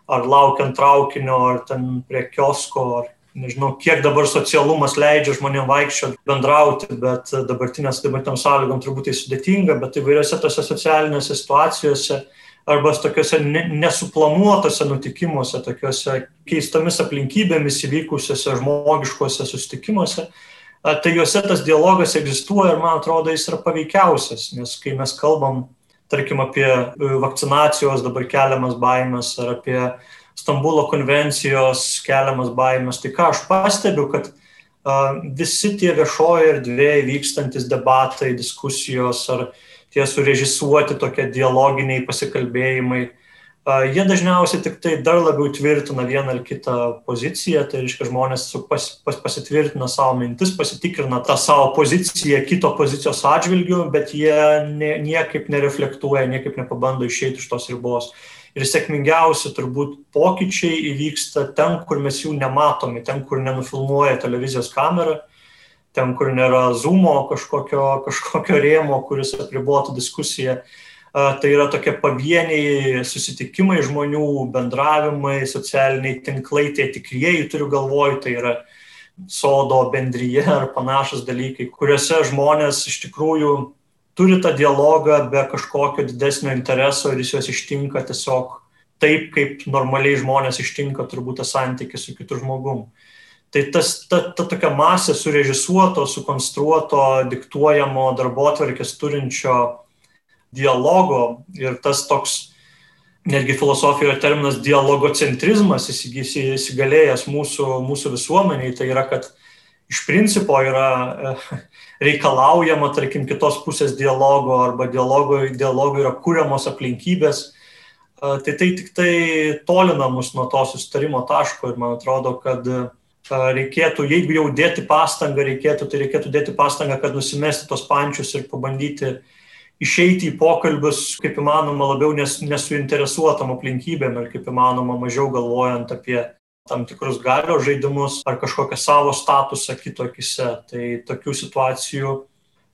ar laukiant traukinio, ar ten prie kiosko, ar nežinau, kiek dabar socialumas leidžia žmonėms vaikščioti, bendrauti, bet dabartinės dabartiniam sąlygom turbūt tai sudėtinga, bet įvairiose tose socialinėse situacijose arba tokiuose nesuplanuotose nutikimuose, tokiuose keistomis aplinkybėmis įvykusiuose žmogiškuose susitikimuose, tai juose tas dialogas egzistuoja ir man atrodo jis yra paveikiausias, nes kai mes kalbam, tarkim, apie e, vakcinacijos dabar keliamas baimės ar apie Stambulo konvencijos keliamas baimės, tai ką aš pastebiu, kad visi tie viešoje erdvėje vykstantis debatai, diskusijos ar tie surežisuoti tokie dialoginiai pasikalbėjimai, Jie dažniausiai tik tai dar labiau tvirtina vieną ar kitą poziciją, tai reiškia žmonės pas, pas, pasitvirtina savo mintis, pasitikrina tą savo poziciją kito pozicijos atžvilgių, bet jie ne, niekaip nereflektuoja, niekaip nepabando išeiti iš tos ribos. Ir sėkmingiausi turbūt pokyčiai įvyksta ten, kur mes jų nematome, ten, kur nenufilmuoja televizijos kamera, ten, kur nėra zoomo kažkokio, kažkokio rėmo, kuris apribotų diskusiją tai yra tokie pavieniai susitikimai žmonių, bendravimai, socialiniai tinklai, tie tikrieji turiu galvoj, tai yra sodo bendryje (laughs) ar panašus dalykai, kuriuose žmonės iš tikrųjų turi tą dialogą be kažkokio didesnio intereso ir jis juos ištinka tiesiog taip, kaip normaliai žmonės ištinka turbūt tą santykį su kitu žmogum. Tai tas, ta, ta tokia masė surežisuoto, sukonstruoto, diktuojamo darbo atvarkės turinčio dialogo ir tas toks netgi filosofijoje terminas dialogocentrizmas įsigalėjęs mūsų, mūsų visuomeniai, tai yra, kad iš principo yra e, reikalaujama, tarkim, kitos pusės dialogo arba dialogo, dialogo yra kūriamos aplinkybės, e, tai tai tik tai tolina mus nuo to sustarimo taško ir man atrodo, kad e, reikėtų, jeigu jau dėti pastangą reikėtų, tai reikėtų dėti pastangą, kad nusimesti tos pančius ir pabandyti uh, išeiti į pokalbius kaip įmanoma labiau nes, nesuinteresuotam aplinkybėm ir kaip įmanoma mažiau galvojant apie tam tikrus galio žaidimus ar kažkokią savo statusą kito akise. Tai tokių situacijų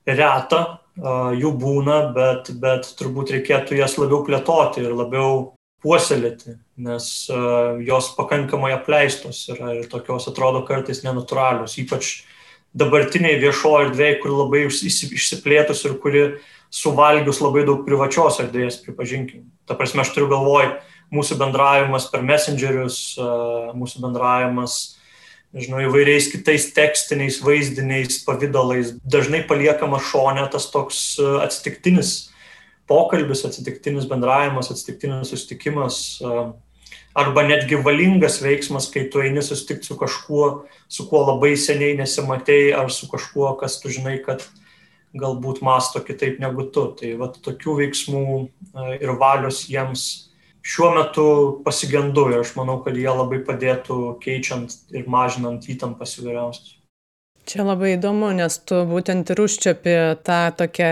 reta, jų būna, bet, bet turbūt reikėtų jas labiau plėtoti ir labiau puoselėti, nes jos pakankamai apleistos yra ir tokios atrodo kartais nenatūralios, ypač dabartiniai viešoji erdvė, kur labai išsiplėtus ir kuri suvalgius labai daug privačios erdvės, pripažinkim. Ta prasme, aš turiu galvoj mūsų bendravimas per messengerius, mūsų bendravimas, nežinau, įvairiais kitais tekstiniais, vaizdiniais pavydalais. Dažnai paliekama šonė tas toks atsitiktinis pokalbis, atsitiktinis bendravimas, atsitiktinis susitikimas arba netgi valingas veiksmas, kai tu eini susitikti su kažkuo, su kuo labai seniai nesimatėjai, ar su kažkuo, kas tu žinai, kad galbūt masto kitaip negu tu. Tai vat, tokių veiksmų e, ir valios jiems šiuo metu pasigendu ir aš manau, kad jie labai padėtų keičiant ir mažinant įtampas įvairiausias. Čia labai įdomu, nes tu būtent ir užčiapi tą tokią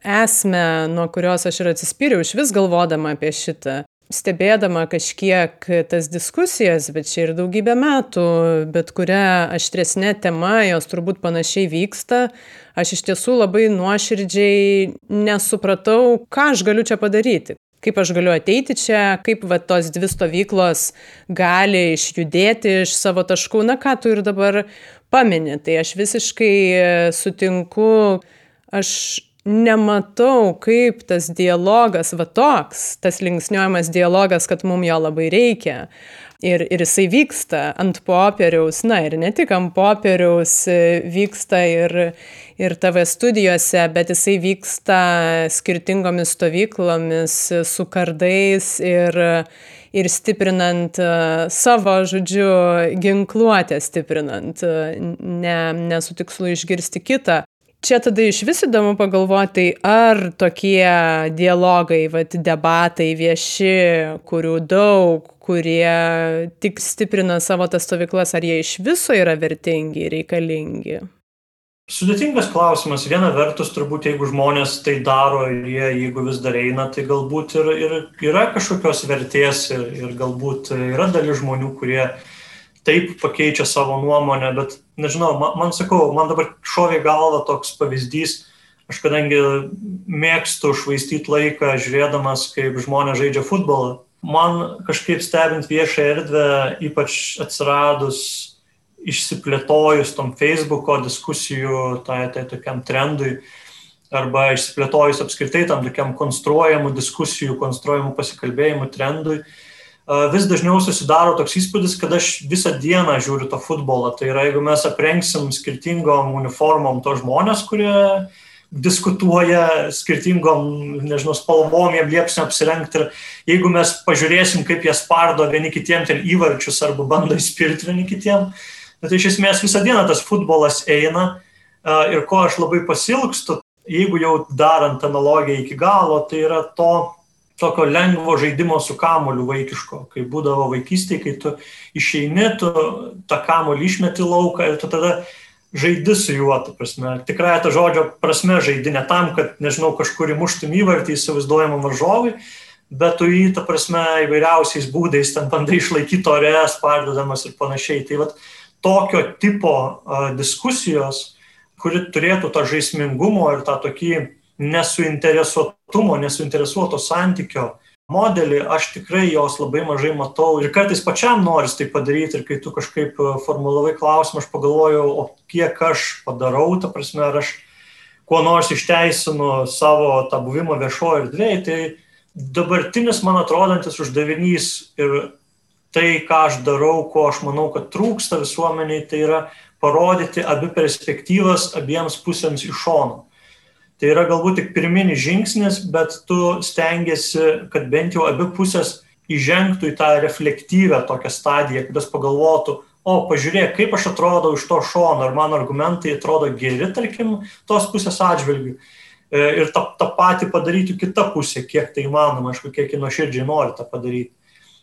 esmę, nuo kurios aš ir atsispyriau, iš vis galvodama apie šitą stebėdama kažkiek tas diskusijas, bet čia ir daugybę metų, bet kuria aštresnė tema, jos turbūt panašiai vyksta, aš iš tiesų labai nuoširdžiai nesupratau, ką aš galiu čia padaryti. Kaip aš galiu ateiti čia, kaip va, tos dvi stovyklos gali išjudėti iš savo taškų, na ką tu ir dabar pamini. Tai aš visiškai sutinku, aš nematau, kaip tas dialogas, va toks, tas linksniuojamas dialogas, kad mums jo labai reikia, ir, ir jisai vyksta ant popieriaus, na ir ne tik ant popieriaus vyksta ir, ir TV studijose, bet jisai vyksta skirtingomis stovyklomis su kardais ir, ir stiprinant savo, žodžiu, ginkluotę stiprinant, ne, ne su tikslu išgirsti kitą čia tada išvis įdomu pagalvoti, ar tokie dialogai, vat, debatai vieši, kurių daug, kurie tik stiprina savo tas stovyklas, ar jie iš viso yra vertingi ir reikalingi? Sudėtingas klausimas. Viena vertus, turbūt, jeigu žmonės tai daro ir jie, jeigu vis dar eina, tai galbūt ir, ir yra kažkokios vertės ir, ir galbūt yra dalis žmonių, kurie uh, taip pakeičia savo nuomonę, bet nežinau, man, man sakau, man dabar šovė galva toks pavyzdys, aš kadangi mėgstu švaistyti laiką žiūrėdamas, kaip žmonės žaidžia futbolą, man kažkaip stebint viešą erdvę, ypač atsiradus išsiplėtojus tom Facebook'o diskusijų, tai, tai tokiam trendui, arba išsiplėtojus apskritai tam tokiam konstruojamų diskusijų, konstruojamų pasikalbėjimų trendui, uh, vis dažniau susidaro toks įspūdis, kad aš visą dieną žiūriu to futbolą. Tai yra, jeigu mes aprengsim skirtingom uniformom to žmonės, kurie diskutuoja skirtingom, nežinau, spalvom, jiem liepsim apsirengti ir jeigu mes pažiūrėsim, kaip jie spardo vieni kitiem ten įvarčius arba bando įspirti vieni kitiem, bet tai iš esmės visą dieną tas futbolas eina ir ko aš labai pasilgstu, jeigu jau darant analogiją iki galo, tai yra to tokio lengvo žaidimo su kamoliu vaikiško, kai būdavo vaikystėje, kai tu išeini, tu tą kamolį išmeti lauką ir tu tada žaidi su juo, ta prasme, tikrai to žodžio prasme žaidi ne tam, kad, nežinau, kažkur įmuštum įvartį įsivaizduojamą varžovui, bet tu jį, ta prasme, įvairiausiais būdais ten bandai išlaikyti ore, spardydamas ir panašiai. Tai vat, tokio tipo uh, diskusijos, kuri turėtų tą žaismingumo ir tą tokį nesuinteresuotumo, nesuinteresuoto santykio modelį, aš tikrai jos labai mažai matau ir kartais pačiam noris tai padaryti ir kai tu kažkaip e, formulavai klausimą, aš pagalvojau, o kiek aš padarau, ta prasme, ar aš kuo nors išteisinu savo tą buvimą viešoje erdvėje, tai dabartinis man atrodantis uždavinys ir tai, ką aš darau, ko aš manau, kad trūksta visuomeniai, tai yra parodyti abi perspektyvas abiems pusėms iš šono. Tai yra galbūt tik pirminis žingsnis, bet tu stengiasi, kad bent jau abi pusės įžengtų į tą reflektyvę tokią stadiją, kad jos pagalvotų, o pažiūrėk, kaip aš atrodau iš to šono, ar mano argumentai atrodo geri, tarkim, tos pusės atžvilgių. E, ir tą, tą patį padarytų kita pusė, kiek tai įmanoma, aišku, kiek jį nuoširdžiai nori tą padaryti.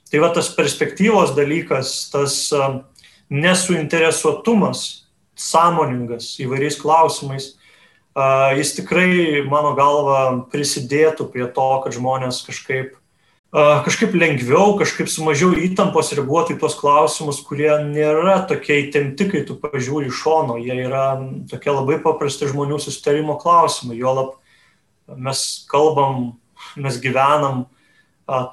Tai va tas perspektyvos dalykas, tas e, nesuinteresuotumas, sąmoningas įvairiais klausimais, jis tikrai, mano galva, prisidėtų prie to, kad žmonės kažkaip, kažkaip lengviau, kažkaip su mažiau įtampos reaguotų į tuos klausimus, kurie nėra tokie įtempti, kai tu pažiūri iš šono, jie yra tokie labai paprasti žmonių susitarimo klausimai. Juolab mes kalbam, mes gyvenam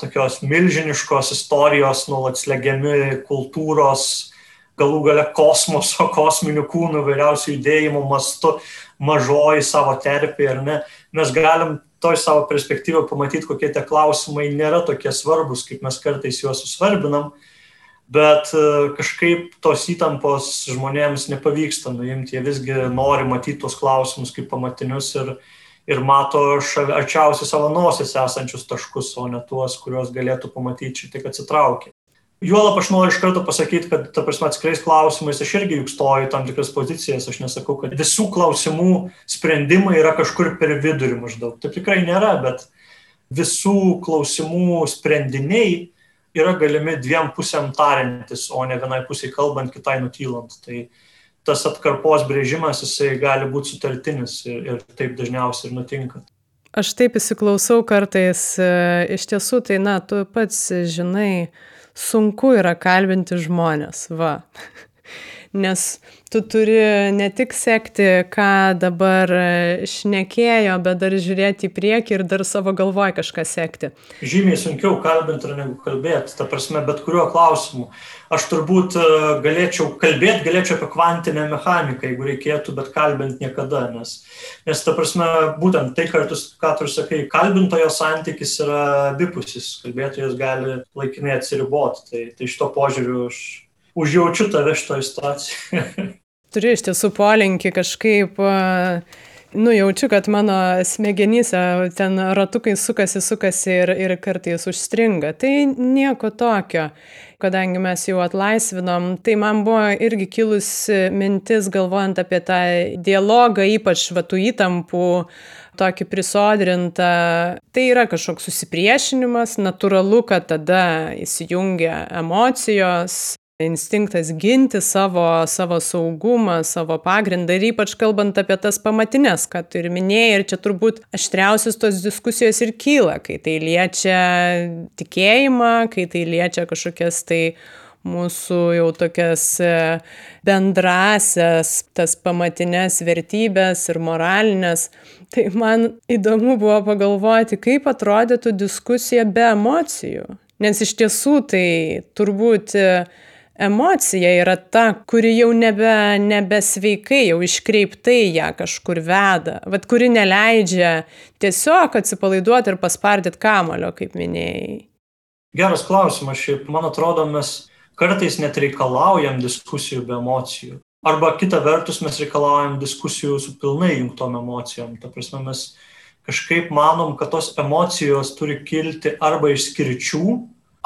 tokios milžiniškos istorijos, nuolat slegiami kultūros, galų gale kosmoso, kosminių kūnų, vairiausių judėjimų mastu, mažoji savo terpė ar ne, mes galim toj savo perspektyvoje pamatyti, kokie tie klausimai nėra tokie svarbus, kaip mes kartais juos susvarbinam, bet e, kažkaip tos įtampos žmonėms nepavyksta nuimti, jie visgi nori matyti tos klausimus kaip pamatinius ir, ir mato arčiausiai savo nosis esančius taškus, o ne tuos, kuriuos galėtų pamatyti šiek tiek atsitraukę. Juolap aš noriu iš karto pasakyti, kad, ta prasme, atskirais klausimais aš irgi juk stoju tam tikras pozicijas, aš nesakau, kad visų klausimų sprendimai yra kažkur per vidurį maždaug. Taip tikrai nėra, bet visų klausimų sprendiniai yra galimi dviem pusėm tariantis, o ne vienai pusiai kalbant, kitai nutylant. Tai tas atkarpos brėžimas, jisai gali būti sutartinis ir, ir taip dažniausiai ir nutinka. Aš taip įsiklausau kartais, e, iš tiesų, tai na, tu pats žinai, sunku yra kalbinti žmonės, va. Nes tu turi ne tik sekti, ką dabar šnekėjo, bet dar žiūrėti į priekį ir dar savo galvoj kažką sekti. Žymiai sunkiau kalbinti negu kalbėti, ta prasme, bet kuriuo klausimu. Aš turbūt e, galėčiau kalbėti, galėčiau apie kvantinę mechaniką, jeigu reikėtų, bet kalbinti niekada, nes, nes ta prasme, būtent tai, ką tu, ką tu sakai, kalbintojo santykis yra abipusis, kalbėtojas gali laikinai atsiriboti, tai, tai iš to požiūriu aš užjaučiu tave šitoje situacijoje. (laughs) Turiu iš tiesų polinkį kažkaip, nu jaučiu, kad mano smegenyse ten ratukai sukasi, sukasi ir, ir kartais užstringa. Tai nieko tokio. Kadangi mes jau atlaisvinom, tai man buvo irgi kilusi mintis galvojant apie tą dialogą, ypač vatų įtampų tokį prisodrintą. Tai yra kažkoks susipriešinimas, natūralu, kad tada įsijungia emocijos, instinktas ginti savo, savo saugumą, savo pagrindą ir ypač kalbant apie tas pamatinės, kad ir minėjai, ir čia turbūt aštriausias tos diskusijos ir kyla, kai tai liečia tikėjimą, kai tai liečia kažkokias tai mūsų jau tokias e, bendrasias, tas pamatinės vertybės ir moralinės. Tai man įdomu buvo pagalvoti, kaip atrodytų diskusija be emocijų. Nes iš tiesų tai turbūt emocija yra ta, kuri jau nebe, nebesveikai, jau iškreiptai ją kažkur veda, vad kuri neleidžia tiesiog atsipalaiduoti ir paspardyti kamulio, kaip minėjai. Geras klausimas, šiaip man atrodo, mes kartais net reikalaujam diskusijų be emocijų. Arba kita vertus mes reikalaujam diskusijų su pilnai jungtom emocijom. Ta prasme, mes kažkaip manom, kad tos emocijos turi kilti arba iš skirčių,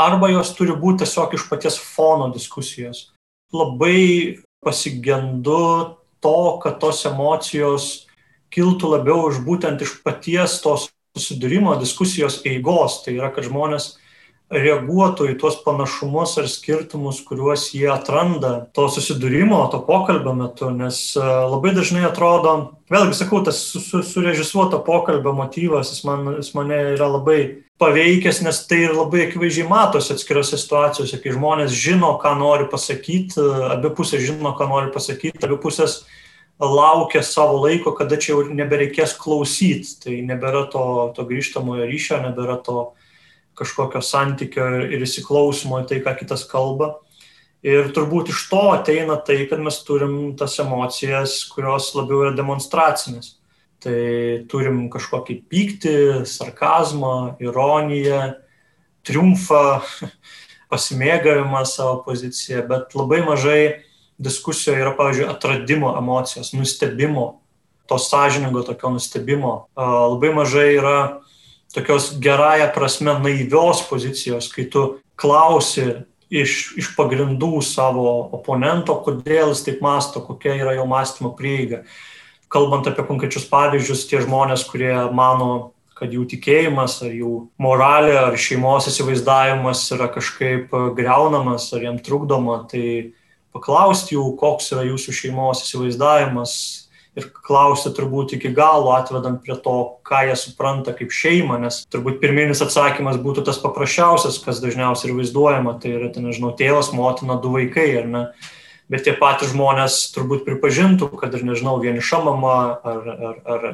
arba jos turi būti tiesiog iš paties fono diskusijos. Labai pasigendu to, kad tos emocijos kiltų labiau iš būtent iš paties tos susidūrimo diskusijos eigos. Tai yra, kad žmonės reaguotų į tuos panašumus ar skirtumus, kuriuos jie atranda to susidūrimo, to pokalbio metu, nes e, labai dažnai atrodo, vėlgi sakau, tas surežisuoto pokalbio motyvas, jis, man, jis mane yra labai paveikęs, nes tai ir labai akivaizdžiai matosi atskirose situacijose, kai žmonės žino, ką nori pasakyti, abi pusės žino, ką nori pasakyti, abi pusės laukia savo laiko, kada čia jau nebereikės klausyti, tai nebėra to, to grįžtamojo ryšio, nebėra to kažkokio santykio ir įsiklausimo į tai, ką kitas kalba. Ir turbūt iš to ateina tai, kad mes turim tas emocijas, kurios labiau yra demonstracinės. Tai turim kažkokį pyktį, sarkazmą, ironiją, triumfą, (laughs) pasimėgavimą savo poziciją, bet labai mažai diskusijoje yra, pavyzdžiui, atradimo emocijos, nustebimo, to sąžiningo tokio nustebimo. Labai mažai yra tokios gerąją prasme naivios pozicijos, kai tu klausi iš, iš pagrindų savo oponento, kodėl jis taip masto, kokia yra jo mąstymo prieiga. Kalbant apie konkrečius pavyzdžius, tie žmonės, kurie mano, kad jų tikėjimas ar jų moralė ar šeimos įsivaizdavimas yra kažkaip greunamas ar jam trukdoma, tai paklausti jų, koks yra jūsų šeimos įsivaizdavimas, ir klausti turbūt iki galo, atvedant prie to, ką jie supranta kaip šeima, nes turbūt pirminis atsakymas būtų tas paprasčiausias, kas dažniausiai ir vaizduojama, tai yra, tai nežinau, tėvas, motina, du vaikai, ar ne? Bet tie patys žmonės turbūt pripažintų, kad ir, nežinau, vieniša mama ar, ar, ar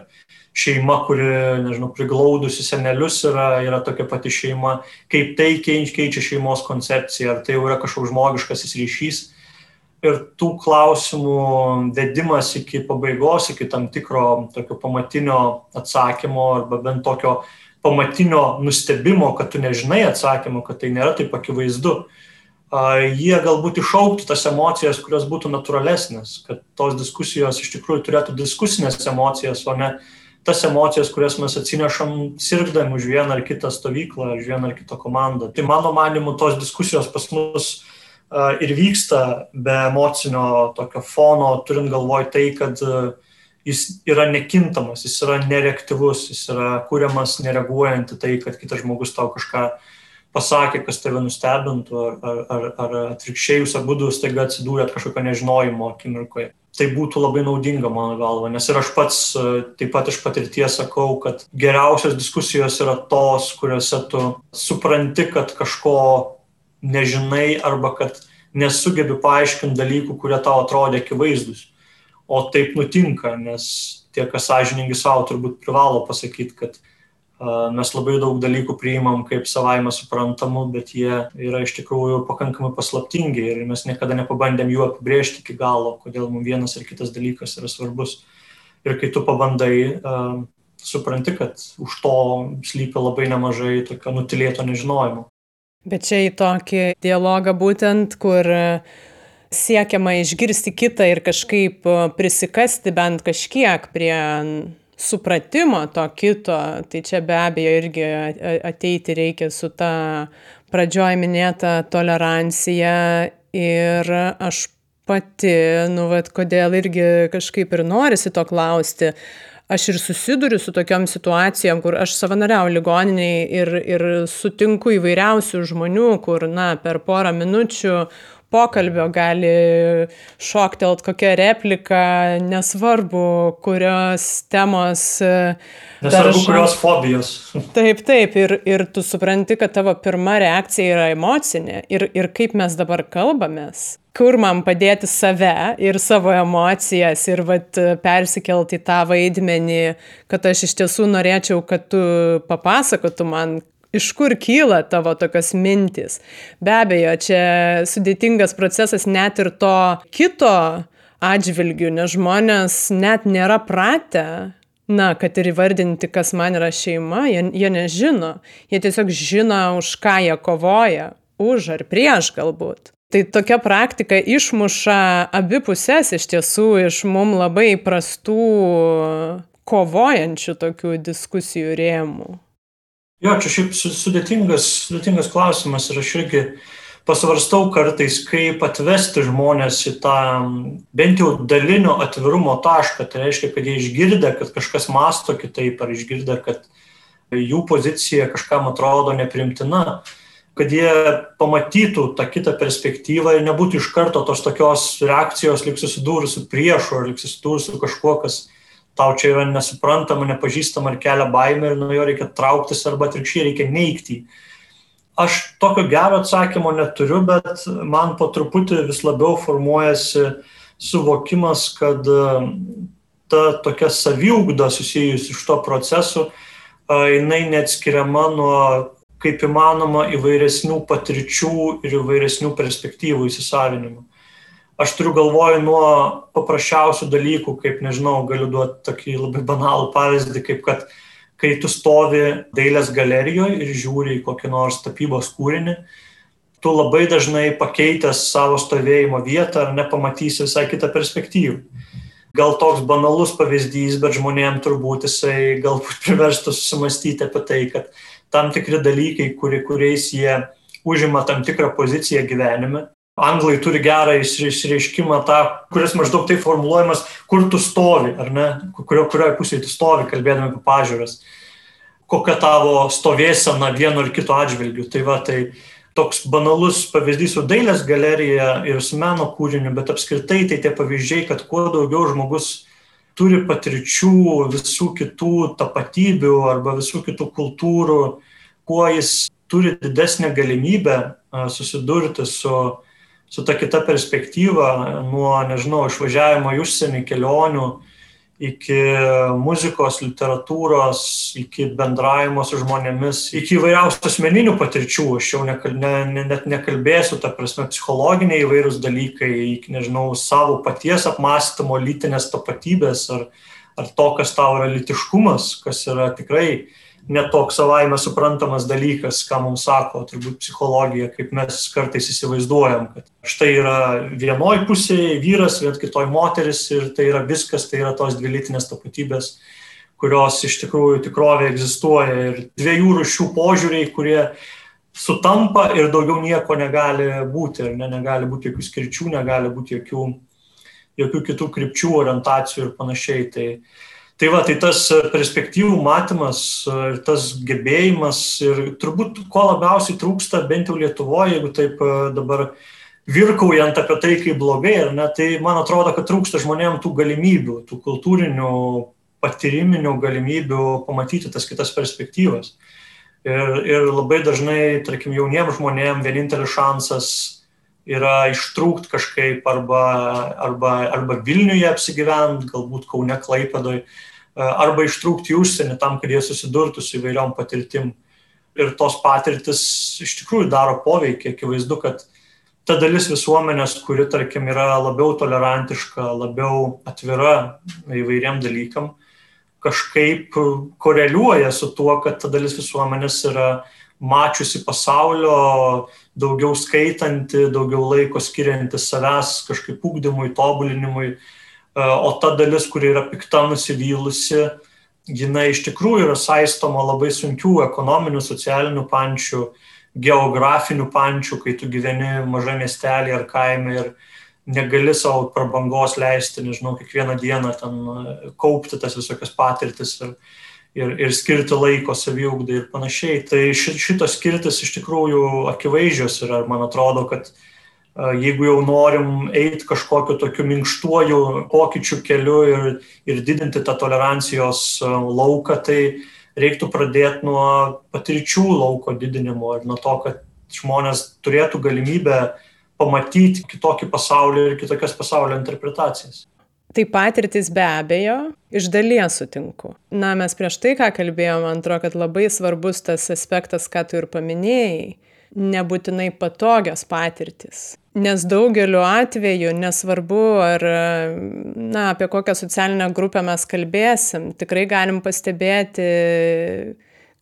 šeima, kuri, nežinau, priglaudusi senelius yra, yra tokia pati šeima, kaip tai keičia šeimos koncepciją, ar tai jau yra kažkoks žmogiškasis ryšys. Ir tų klausimų vedimas iki pabaigos, iki tam tikro tokio pamatinio atsakymo arba bent tokio pamatinio nustebimo, kad tu nežinai atsakymo, kad tai nėra taip akivaizdu, jie galbūt išauktų tas emocijas, kurios būtų natūralesnės, kad tos diskusijos iš tikrųjų turėtų diskusinės emocijas, o ne tas emocijas, kurias mes atsinešam sirgdami už vieną ar kitą stovyklą, už vieną ar kitą komandą. Tai mano manimu, tos diskusijos pas mus ir vyksta be emocinio tokio fono, turint galvoj tai, kad jis yra nekintamas, jis yra nereaktyvus, jis yra kuriamas nereaguojant į tai, kad kitas žmogus tau kažką pasakė, kas tave nustebintų, ar, ar, ar, ar atvirkščiai jūs abu staiga atsidūrėt kažkokio nežinojimo akimirkoje. Tai būtų labai naudinga mano galva, nes ir aš pats taip pat iš patirties sakau, kad geriausios diskusijos yra tos, kuriuose tu supranti, kad kažko nežinai arba kad nesugebi paaiškinti dalykų, kurie tau atrodė akivaizdus. O taip nutinka, nes tie, kas sąžiningi savo, turbūt privalo pasakyti, kad mes labai daug dalykų priimam kaip savaime suprantamų, bet jie yra iš tikrųjų pakankamai paslaptingi ir mes niekada nepabandėm jų apibriežti iki galo, kodėl mums vienas ar kitas dalykas yra svarbus. Ir kai tu pabandai, supranti, kad už to slypi labai nemažai tokio nutilėto nežinojimo. Bet čia į tokį dialogą būtent, kur siekiama išgirsti kitą ir kažkaip prisikasti bent kažkiek prie supratimo to kito, tai čia be abejo irgi ateiti reikia su ta pradžioj minėta tolerancija ir aš pati, nu, vad, kodėl irgi kažkaip ir norisi to klausti, aš ir susiduriu su tokiom situacijom, kur aš savanoriauju ligoniniai ir, ir sutinku įvairiausių žmonių, kur, na, per porą minučių pokalbio gali šoktelt kokią repliką, nesvarbu, kurios temos. Nesvarbu, daržo. kurios fobijos. (laughs) Taip, taip, ir, ir tu supranti, kad tavo pirma reakcija yra emocinė ir, ir kaip mes dabar kalbamės kur man padėti save ir savo emocijas ir vat, persikelti į tą vaidmenį, kad aš iš tiesų norėčiau, kad tu papasakotum man, iš kur kyla tavo tokios mintis. Be abejo, čia sudėtingas procesas net ir to kito atžvilgių, nes žmonės net nėra pratę na, kad ir įvardinti, kas man yra šeima, jie, jie nežino. Jie tiesiog žino, už ką jie kovoja. Už ar prieš galbūt. Tai tokia praktika išmuša abi pusės iš tiesų iš mum labai prastų kovojančių tokių diskusijų rėmų. Jo, čia šiaip sudėtingas, sudėtingas klausimas ir aš irgi pasvarstau kartais, kaip atvesti žmonės į tą bent jau dalinio atvirumo tašką. Tai reiškia, kad jie išgirdę, kad kažkas masto kitaip, ar išgirdę, kad jų pozicija kažkam atrodo neprimtina, kad jie pamatytų tą kitą perspektyvą ir nebūtų iš karto tos tokios reakcijos, lik susidūrus su priešu, ar lik susidūrus su kažkuo, kas tau čia yra nesuprantama, nepažįstama ar kelia baimę ir nuo jo reikia trauktis arba atvirkščiai reikia neikti. Aš tokio gero atsakymo neturiu, bet man po truputį vis labiau formuojasi suvokimas, kad ta tokia saviugda susijusi iš to procesu, jinai neatskiriama nuo kaip įmanoma įvairesnių patirčių ir įvairesnių perspektyvų įsisavinimo. Aš turiu galvoj nuo paprasčiausių dalykų, kaip nežinau, galiu duoti tokį labai banalų pavyzdį, kaip kad kai tu stovi dailės galerijoje ir žiūri į kokį nors tapybos kūrinį, tu labai dažnai pakeitęs savo stovėjimo vietą ar nepamatysi visai kitą perspektyvą. Gal toks banalus pavyzdys, bet žmonėm turbūt jisai galbūt priverstų susimastyti apie tai, kad tam tikri dalykai, kuri, kuriais jie užima tam tikrą poziciją gyvenime. Anglai turi gerą išreiškimą tą, kuris maždaug taip formuluojamas, kur tu stovi, ar ne, kurio, kurioje pusėje tu stovi, kalbėdami apie pažiūras, kokia tavo stovėsena vieno ar kito atžvilgių. Tai va, tai toks banalus pavyzdys su dailės galerija ir su meno kūriniu, bet apskritai tai tie pavyzdžiai, kad kuo daugiau žmogus turi patirčių visų kitų tapatybių arba visų kitų kultūrų, kuo jis turi didesnę galimybę susidurti su, su ta kita perspektyva, nuo, nežinau, išvažiavimo į užsienį, kelionių, iki muzikos, literatūros, iki bendravimo su žmonėmis, iki įvairiausių asmeninių patirčių. Aš jau nekal, ne, ne, net nekalbėsiu, ta prasme, psichologiniai įvairūs dalykai, iki, nežinau, savo paties apmąstymo, lytinės tapatybės ar, ar to, kas tau yra litiškumas, kas yra tikrai netoks savaime suprantamas dalykas, ką mums sako turbūt psichologija, kaip mes kartais įsivaizduojam, kad štai yra vienoj pusėje vyras, vien kitoj moteris ir tai yra viskas, tai yra tos dvi lytinės tapatybės, kurios iš tikrųjų tikrovė egzistuoja ir dviejų rušių požiūriai, kurie sutampa ir daugiau nieko negali būti, ir ne, negali būti jokių skirčių, negali būti jokių, jokių kitų krypčių, orientacijų ir panašiai. Tai, Tai va, tai tas perspektyvų matymas ir tas gebėjimas ir turbūt ko labiausiai trūksta, bent jau Lietuvoje, jeigu taip e, dabar virkaujant apie tai, kaip blogai, ar ne, tai man atrodo, kad trūksta žmonėm tų galimybių, tų kultūrinių, patyriminių galimybių pamatyti tas kitas perspektyvas. Ir, ir labai dažnai, tarkim, jauniems žmonėms vienintelis šansas yra ištrūkt kažkaip arba, arba, arba Vilniuje apsigyvent, galbūt Kaune Klaipėdoj, arba ištrūkti į užsienį tam, kad jie susidurtų su įvairiom patirtim. Ir tos patirtis iš tikrųjų daro poveikį, akivaizdu, kad ta dalis visuomenės, kuri, tarkim, yra labiau tolerantiška, labiau atvira įvairiam dalykam, kažkaip koreliuoja su tuo, kad ta dalis visuomenės yra mačiusi pasaulio, daugiau skaitanti, daugiau laiko skirianti savęs kažkaip ūkdymui, tobulinimui, e, o ta dalis, kuri yra pikta nusivylusi, jinai iš tikrųjų yra saistoma labai sunkių ekonominių, socialinių pančių, geografinių pančių, kai tu gyveni maža miestelį ar kaime ir negali savo prabangos leisti, nežinau, kiekvieną dieną ten e, kaupti tas visokias patirtis ir, ir, ir skirti laiko saviugdai ir panašiai. Tai šitos skirtis iš tikrųjų akivaizdžios yra man atrodo, kad jeigu jau norim eiti kažkokiu tokiu minkštuoju pokyčių keliu ir, ir didinti tą tolerancijos lauką, tai reiktų pradėti nuo patirčių lauko didinimo ir nuo to, kad žmonės turėtų galimybę pamatyti kitokį pasaulį ir kitokias pasaulio interpretacijas. Tai patirtis be abejo, iš dalies sutinku. Na, mes prieš tai, ką kalbėjome, man atrodo, kad labai svarbus tas aspektas, ką tu ir paminėjai, nebūtinai patogios patirtis. Nes daugeliu atveju, nesvarbu, ar, na, apie kokią socialinę grupę mes kalbėsim, tikrai galim pastebėti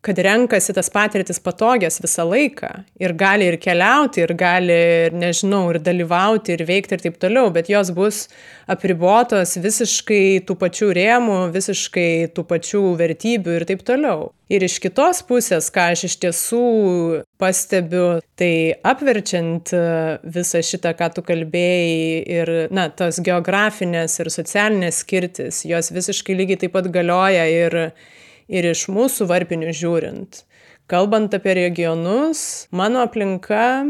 kad renkasi tas patirtis patogias visą laiką ir gali ir keliauti, ir gali, ir nežinau, ir dalyvauti, ir veikti ir taip toliau, bet jos bus apribotos visiškai tų pačių rėmų, visiškai tų pačių vertybių ir taip toliau. Ir iš kitos pusės, ką aš iš tiesų pastebiu, tai apverčiant e, visą šitą, ką tu kalbėjai, ir, na, tos geografinės ir socialinės skirtis, jos visiškai lygiai taip pat galioja ir ir iš mūsų varpinių žiūrint. Kalbant apie regionus, mano aplinka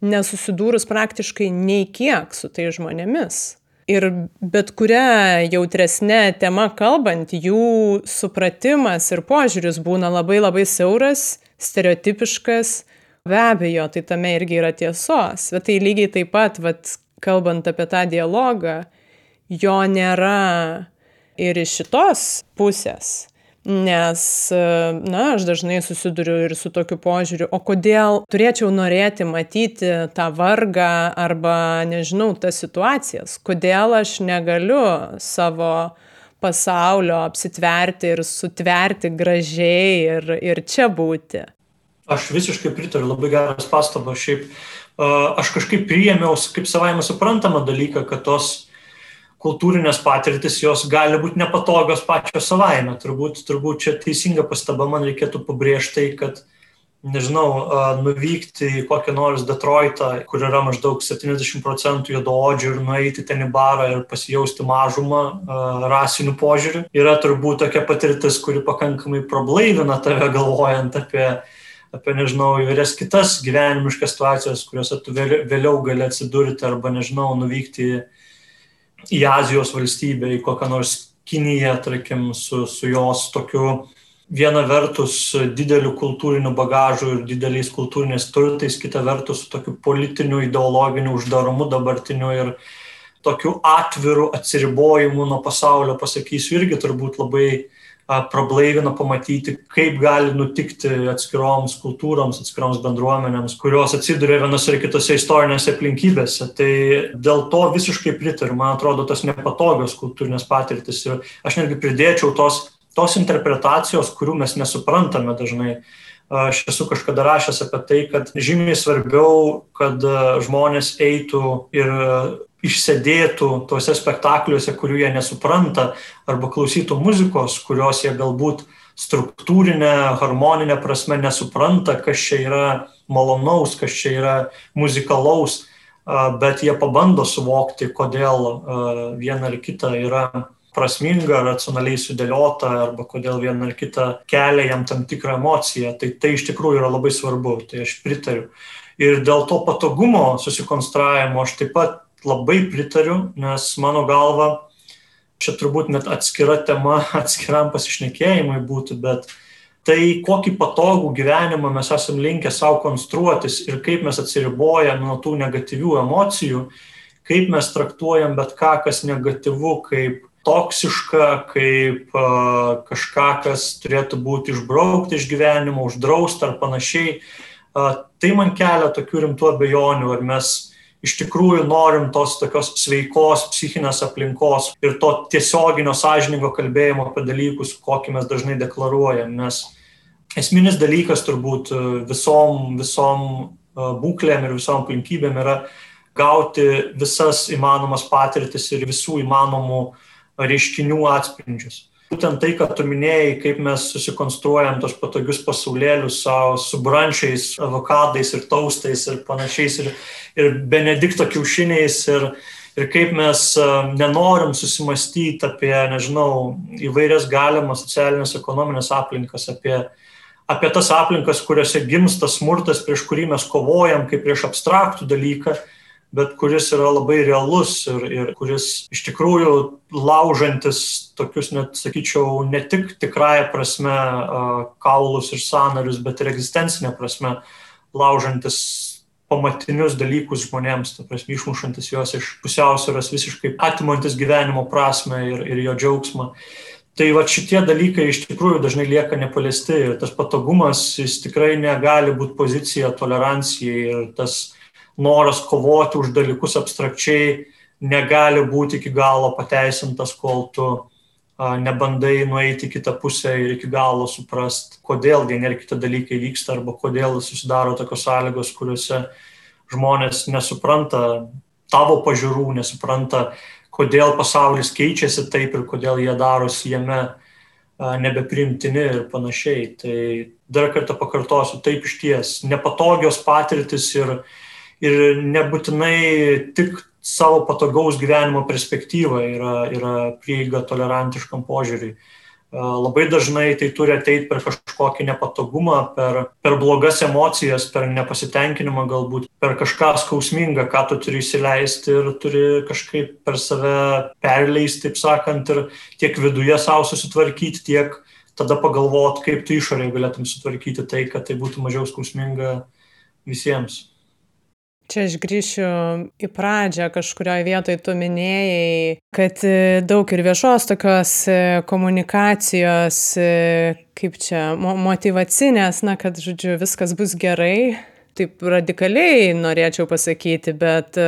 nesusidūrus praktiškai nei kiek su tai žmonėmis. Ir bet kuria jautresnė tema kalbant, jų supratimas ir požiūris būna labai labai siauras, stereotipiškas. Be abejo, tai tame irgi yra tiesos. Bet tai lygiai taip pat, vat, kalbant apie tą dialogą, jo nėra ir iš šitos pusės nes na aš dažnai susiduriu ir su tokiu požiūriu o kodėl turėčiau norėti matyti tą vargą arba nežinau tas situacijas kodėl aš negaliu savo pasaulio apsitverti ir sutverti gražiai ir, ir čia būti. Aš visiškai pritariu, labai geras pastabas. Šiaip aš kažkaip priėmiau kaip savaime suprantamą dalyką, kad tos kultūrinės patirtis, jos gali būti nepatogios pačios savaime. Turbūt, turbūt čia teisinga pastaba, man reikėtų pabrėžti kad, nežinau, nuvykti į kokią nors Detroitą, kur yra maždaug 70 procentų juodaodžių ir nueiti ten į barą ir pasijausti mažumą rasinių požiūrių, yra turbūt tokia patirtis, kuri pakankamai problaivina tave galvojant apie apie, nežinau, įvairias kitas gyvenimiškas situacijas, kuriuose tu vėliau gali atsidurti arba, nežinau, nuvykti į į Azijos valstybę, į kokią nors Kiniją, tarkim, su, su jos tokiu viena vertus dideliu kultūriniu bagažu ir dideliais kultūriniais turtais, kita vertus su tokiu politiniu, ideologiniu uždarumu dabartiniu ir tokiu atviru atsiribojimu nuo pasaulio, pasakysiu, irgi turbūt labai prablaivina pamatyti, kaip gali nutikti atskiroms kultūroms, atskiroms bendruomenėms, kurios atsiduria vienose ir kitose istorinėse aplinkybėse. Tai dėl to visiškai pritariu, man atrodo, tas nepatogios kultūrinės patirtis. Ir aš netgi pridėčiau tos, tos interpretacijos, kurių mes nesuprantame dažnai. Aš esu kažkada rašęs apie tai, kad žymiai svarbiau, kad žmonės eitų ir išsėdėtų tuose spektakliuose, kurių jie nesupranta, arba klausytų muzikos, kurios jie galbūt struktūrinė, harmoninė prasme nesupranta, kas čia yra malonaus, kas čia yra muzikalaus, bet jie pabando suvokti, kodėl viena ar kita yra prasminga, racionaliai sudėliota, arba kodėl viena ar kita kelia jam tam tikrą emociją. Tai tai iš tikrųjų yra labai svarbu, tai aš pritariu. Ir dėl to patogumo susikonstravimo aš taip pat labai pritariu, nes mano galva, čia turbūt net atskira tema (laughs) atskiram pasišnekėjimui būtų, bet Tai kokį patogų gyvenimą mes esam linkę savo konstruotis ir kaip mes atsiribojam nuo tų negatyvių emocijų, kaip mes traktuojam bet ką, kas negatyvu, kaip toksiška, kaip uh, kažką, kas turėtų būti išbraukti iš gyvenimo, uždrausta ar panašiai. Uh, tai man kelia tokių rimtų abejonių, ar mes iš tikrųjų norim tos tokios sveikos psichinės aplinkos ir to tiesioginio sąžiningo kalbėjimo apie dalykus, kokį mes dažnai deklaruojam. Nes esminis dalykas turbūt e, visom, visom e, būklėm ir visom aplinkybėm yra gauti visas įmanomas patirtis ir visų įmanomų reiškinių atspindžius būtent tai, ką tu minėjai, kaip mes susikonstruojam tos patogius pasaulėlius savo su brančiais, avokadais ir taustais ir panašiais, ir, ir benedikto kiaušiniais, ir, ir kaip mes e, nenorim susimastyti apie, nežinau, įvairias galimas socialinės, ekonominės aplinkas, apie, apie tas aplinkas, kuriuose gimsta smurtas, prieš kurį mes kovojam, kaip prieš abstraktų dalyką bet kuris yra labai realus ir, ir kuris iš tikrųjų laužantis tokius, net sakyčiau, ne tik tikrąją prasme kaulus ir sanarius, bet ir egzistencinė prasme laužantis pamatinius dalykus žmonėms, ta prasme, išmušantis juos iš pusiausvėros, visiškai atimantis gyvenimo prasme ir, ir jo džiaugsmą. Tai va šitie dalykai iš tikrųjų dažnai lieka nepaliesti ir tas patogumas, jis tikrai negali būti pozicija tolerancijai ir tas noras kovoti už dalykus abstrakčiai negali būti iki galo pateisintas, kol tu nebandai nueiti kitą pusę ir iki galo suprast, kodėl vieni ar kiti dalykai vyksta arba kodėl susidaro tokios sąlygos, kuriuose žmonės nesupranta tavo pažiūrų, nesupranta, kodėl pasaulis keičiasi taip ir kodėl jie darosi jame nebeprimtini ir panašiai. Tai dar kartą pakartosiu, taip iš ties, nepatogios patirtis ir ir nebūtinai tik savo patogaus gyvenimo perspektyva yra, yra prieiga tolerantiškam požiūriui. Labai dažnai tai turi ateiti per kažkokį nepatogumą, per, per blogas emocijas, per nepasitenkinimą galbūt, per kažką skausmingą, ką tu turi įsileisti ir turi kažkaip per save perleisti, taip sakant, ir tiek viduje savo susitvarkyti, tiek tada pagalvoti, kaip tu išorėje galėtum sutvarkyti tai, kad tai būtų mažiau skausminga visiems. Čia aš grįšiu į pradžią, kažkurioje vietoje tu minėjai, kad e, daug ir viešos tokios e, komunikacijos, e, kaip čia, motivacinės, na, kad, žodžiu, viskas bus gerai. Taip radikaliai norėčiau pasakyti, bet,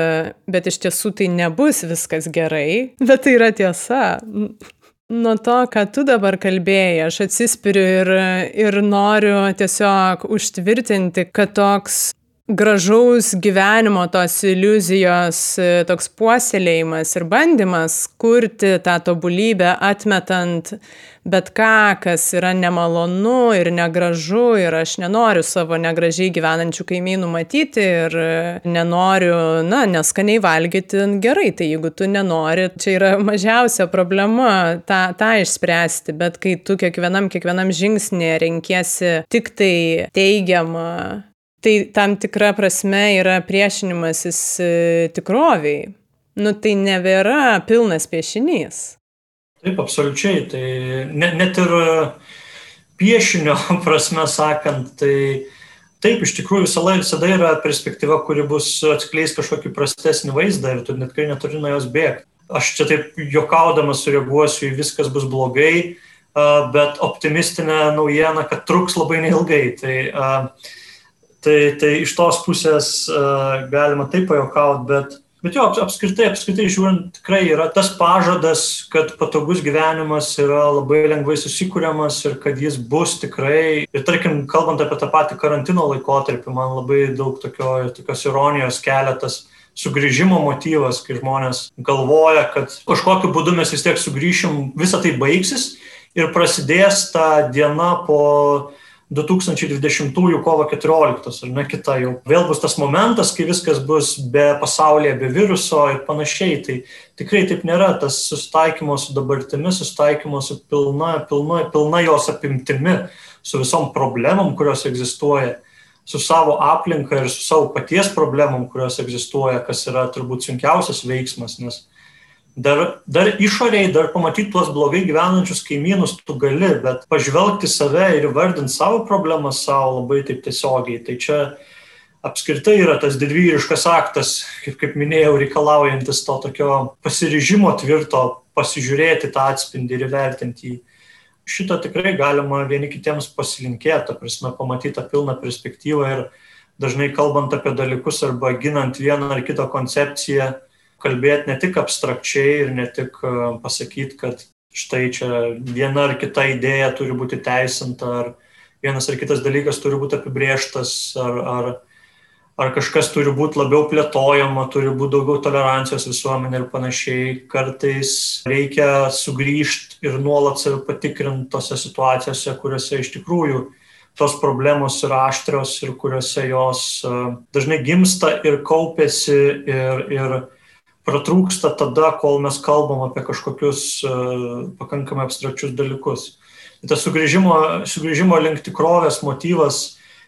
bet iš tiesų tai nebus viskas gerai, bet tai yra tiesa. Nuo to, ką tu dabar kalbėjai, aš atsispiriu ir, ir noriu tiesiog užtvirtinti, kad toks gražaus gyvenimo tos iliuzijos e, toks puoselėjimas ir bandymas kurti tą tobulybę, atmetant bet ką, kas yra nemalonu ir negražu ir aš nenoriu savo negražiai gyvenančių kaimynų matyti ir nenoriu, na, neskaniai valgyti gerai, tai jeigu tu nenori, čia yra mažiausia problema tą, tą išspręsti, bet kai tu kiekvienam, kiekvienam žingsnė renkiesi tik tai teigiamą tai tam tikra prasme yra priešinimasis e, tikroviai. Nu, tai nebėra pilnas piešinys. Taip, absoliučiai. Tai net, net ir e, piešinio (laughs) prasme sakant, tai taip, iš tikrųjų visada, visada yra perspektyva, kuri bus atskleis kažkokį prastesnį vaizdą ir tu net kai neturi nuo jos bėgti. Aš čia taip jokaudamas sureaguosiu į viskas bus blogai, e, bet optimistinė naujiena, kad truks labai neilgai. Tai uh, Tai, tai iš tos pusės uh, galima taip pajokauti, bet, bet jo, apskritai, apskritai žiūrint, tikrai yra tas pažadas, kad patogus gyvenimas yra labai lengvai susikūriamas ir kad jis bus tikrai. Ir tarkim, kalbant apie tą patį karantino laikotarpį, man labai daug tokio, tokios ironijos keletas sugrįžimo motyvas, kai žmonės galvoja, kad kažkokiu būdu mes vis tiek sugrįšim, visa tai baigsis ir prasidės ta diena po 2020 kovo 14, ar ne kita jau. Vėl bus tas momentas, kai viskas bus be pasaulyje, be viruso ir panašiai. Tai tikrai taip nėra. Tas susitaikymo su dabartimi, susitaikymo su pilna, pilna, pilna jos apimtimi, su visom problemom, kurios egzistuoja, su savo aplinka ir su savo paties problemom, kurios egzistuoja, kas yra turbūt sunkiausias veiksmas, nes Dar, dar išoriai, dar pamatyti tuos blogai gyvenančius kaimynus tu gali, bet pažvelgti save ir vardinti savo problemas savo labai taip tiesiogiai. Tai čia apskritai yra tas didvyriškas aktas, kaip, kaip minėjau, reikalaujantis to tokio pasiryžimo tvirto, pasižiūrėti tą atspindį ir įvertinti jį. Šito tikrai galima vieni kitiems pasilinkėti, prasme, pamatyti tą pilną perspektyvą ir dažnai kalbant apie dalykus arba ginant vieną ar kitą koncepciją, kalbėti ne tik abstrakčiai ir ne tik e, pasakyti, kad štai čia viena ar kita idėja turi būti teisinta, ar vienas ar kitas dalykas turi būti apibrieštas, ar, ar, ar kažkas turi būti labiau plėtojama, turi būti daugiau tolerancijos visuomenė ir panašiai. Kartais reikia sugrįžti ir nuolat save patikrinti tose situacijose, kuriuose iš tikrųjų tos problemos yra aštrios ir kuriuose jos e, dažnai gimsta ir kaupėsi ir, ir pratrūksta tada, kol mes kalbam apie kažkokius uh, pakankamai abstrakčius dalykus. Tas sugrįžimo, sugrįžimo link tikrovės motyvas,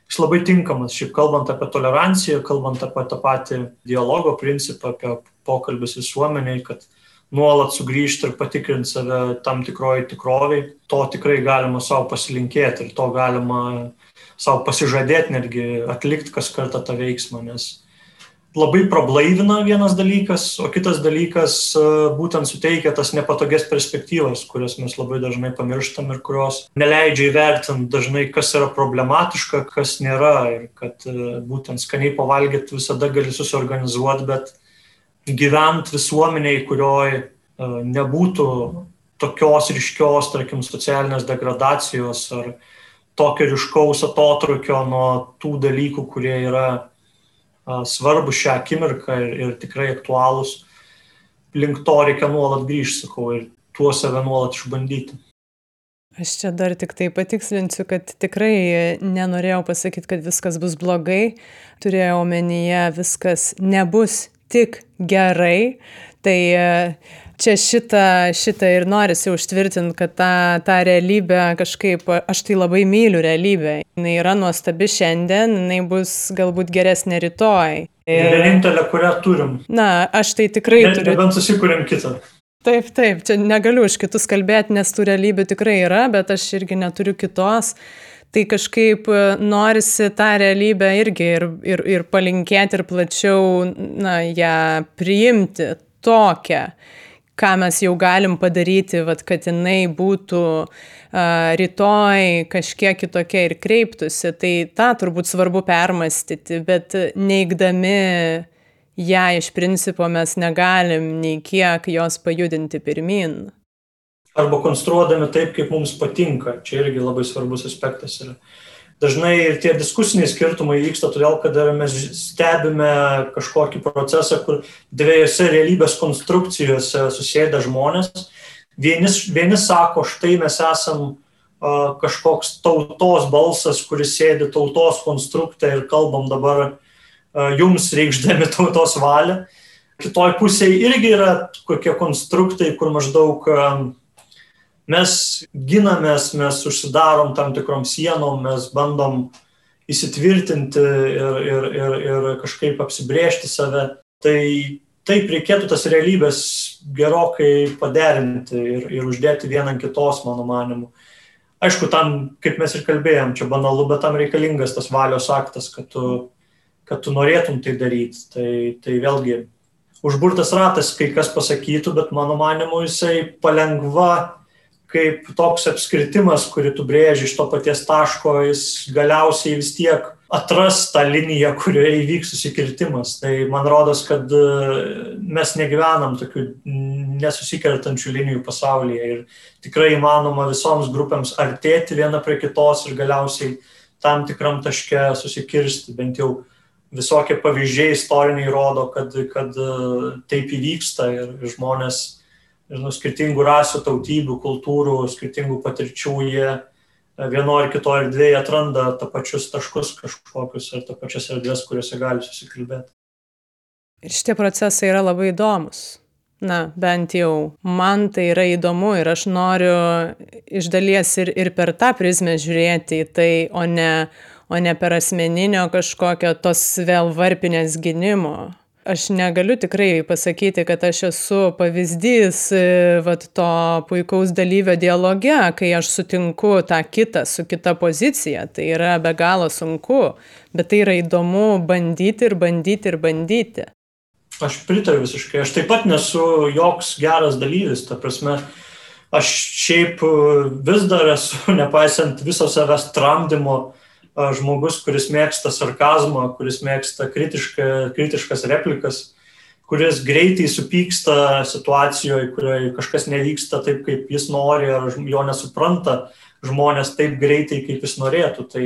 jis labai tinkamas, šiaip kalbant apie toleranciją, kalbant apie tą patį dialogo principą, apie pokalbis visuomeniai, kad nuolat sugrįžti ir patikrinti save tam tikroji tikroviai, to tikrai galima savo pasilinkėti ir to galima savo pasižadėti netgi atlikti kas kartą tą veiksmą, nes labai prablaivina vienas dalykas, o kitas dalykas e, būtent suteikia tas nepatogias perspektyvas, kurias mes labai dažnai pamirštam ir kurios neleidžia įvertinti dažnai, kas yra problematiška, kas nėra ir kad e, būtent skaniai pavalgyti visada gali susiorganizuoti, bet gyvent visuomeniai, kurioje nebūtų tokios ryškios, tarkim, socialinės degradacijos ar tokio ryškaus atotrukio nuo tų dalykų, kurie yra svarbu šią akimirką ir, ir tikrai aktualūs, link to reikia nuolat grįžti, sakau, ir tuo save nuolat išbandyti. Aš čia dar tik tai patikslinsiu, kad tikrai nenorėjau pasakyti, kad viskas bus blogai, turėjau omenyje viskas nebus tik gerai, tai čia šitą, šitą ir norisi užtvirtinti, kad tą, tą realybę kažkaip, aš tai labai myliu realybę. Jis yra nuostabi šiandien, jinai bus galbūt geresnė rytoj. Ir vienintelė, kurią turim. Na, aš tai tikrai Net, turiu. Bent susikūrėm kitą. Taip, taip, čia negaliu už kitus kalbėti, nes tų realybių tikrai yra, bet aš irgi neturiu kitos. Tai kažkaip e, norisi tą realybę irgi ir, ir, ir palinkėti ir plačiau, na, ją priimti tokią ką mes jau galim padaryti, vat, kad jinai būtų uh, rytoj kažkiek kitokia ir kreiptųsi, tai tą turbūt svarbu permastyti, bet neigdami ją iš principo mes negalim nei kiek jos pajudinti pirmin. Arba konstruodami taip, kaip mums patinka. Čia irgi labai svarbus aspektas yra. Uh, dažnai ir tie diskusiniai skirtumai vyksta todėl, kad mes stebime kažkokį procesą, kur dviejose realybės konstrukcijose susėda žmonės. Vieni, vieni sako, štai mes esam uh, kažkoks tautos balsas, kuris sėdi tautos konstrukte ir kalbam dabar uh, jums reikšdami tautos valią. Kitoj pusėje irgi yra kokie konstruktai, kur maždaug uh, mes ginamės, mes užsidarom tam tikrom sienom, mes bandom įsitvirtinti ir, ir, ir, ir kažkaip apsibriežti save. Tai taip reikėtų tas realybės gerokai paderinti ir, ir uždėti vieną kitos, mano manimu. Aišku, tam, kaip mes ir kalbėjom, čia banalu, bet tam reikalingas tas valios aktas, kad tu, kad tu norėtum tai daryti. Tai, tai vėlgi, užburtas ratas, kai kas pasakytų, bet mano manimu jisai palengva kaip toks apskritimas, kurį tu brėži iš to paties taško, jis galiausiai vis tiek atras tą liniją, kurioje įvyks susikirtimas. Tai man rodos, kad e, mes negyvenam tokių nesusikertančių linijų pasaulyje ir tikrai įmanoma visoms grupėms artėti viena prie kitos ir galiausiai tam tikram taške susikirsti. Bent jau visokie pavyzdžiai istoriniai rodo, kad, kad e, taip įvyksta ir žmonės žinau, skirtingų rasių, tautybių, kultūrų, skirtingų patirčių, jie e, vieno ar kito erdvėje atranda tą pačius taškus kažkokius ar tą pačias erdvės, kuriuose gali susikalbėti. Ir šitie procesai yra labai įdomus. Na, bent jau man tai yra įdomu ir aš noriu iš dalies ir, ir per tą prizmę žiūrėti į tai, o ne, o ne per asmeninio kažkokio tos vėl varpinės gynimo aš negaliu tikrai pasakyti, kad aš esu pavyzdys e, vat, to puikaus dalyvio dialoge, kai aš sutinku tą kitą su kita pozicija. Tai yra be galo sunku, bet tai yra įdomu bandyti ir bandyti ir bandyti. Aš pritariu visiškai. Aš taip pat nesu joks geras dalyvis. Ta prasme, aš šiaip vis dar esu, (laughs) nepaisant viso savęs tramdymo, žmogus, kuris mėgsta sarkazmą, kuris mėgsta kritiška, kritiškas replikas, kuris greitai supyksta situacijoje, kurioje kažkas nevyksta taip, kaip jis nori, ar jo nesupranta žmonės taip greitai, kaip jis norėtų. Tai,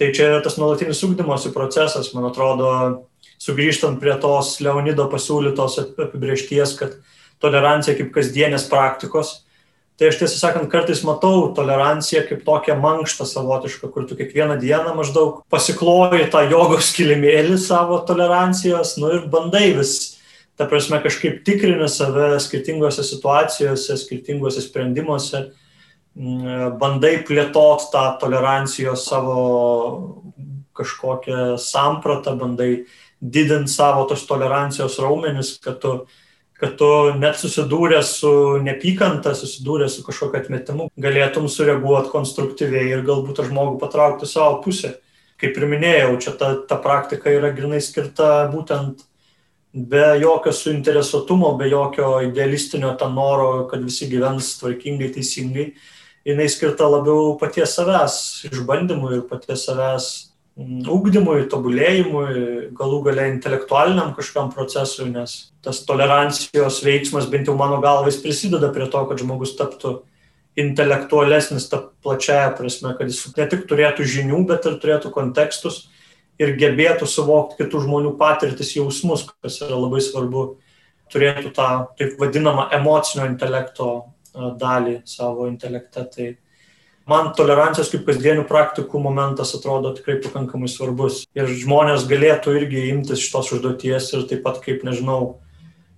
tai čia yra tas nuolatinis ugdymosi procesas, man atrodo, sugrįžtant prie tos Leonido pasiūlytos apibriešties, kad tolerancija kaip kasdienės praktikos Tai aš tiesą sakant, kartais matau toleranciją kaip tokią mankštą savotišką, kur tu kiekvieną dieną maždaug pasikloji tą jogos kilimėlį savo tolerancijos, nu ir bandai vis, ta prasme, kažkaip tikrini save skirtingose situacijose, skirtingose sprendimuose, mm, bandai plėtot tą tolerancijos savo kažkokią sampratą, bandai didinti savo tos tolerancijos raumenis, kad tu kad tu net susidūręs su nepykanta, susidūręs su kažkokiu atmetimu, galėtum sureaguoti konstruktyviai ir galbūt tą žmogų patraukti savo pusę. Kaip ir minėjau, čia ta, ta praktika yra grinai skirta būtent be jokio suinteresuotumo, be jokio idealistinio tą noro, kad visi gyvens tvarkingai, teisingai. Jis skirta labiau paties savęs išbandymui ir paties savęs ūkdymui, tobulėjimui, galų gale intelektualiniam kažkam procesui, nes tas tolerancijos veiksmas bent jau mano galvais prisideda prie to, kad žmogus taptų intelektualesnis ta plačiaja prasme, kad jis ne tik turėtų žinių, bet ir turėtų kontekstus ir gebėtų suvokti kitų žmonių patirtis, jausmus, kas yra labai svarbu, turėtų tą taip vadinamą emocinio intelekto dalį savo intelekte. Tai man tolerancijos kaip kasdienių praktikų momentas atrodo tikrai pakankamai svarbus. Ir žmonės galėtų irgi imtis šitos užduoties ir taip pat, kaip nežinau,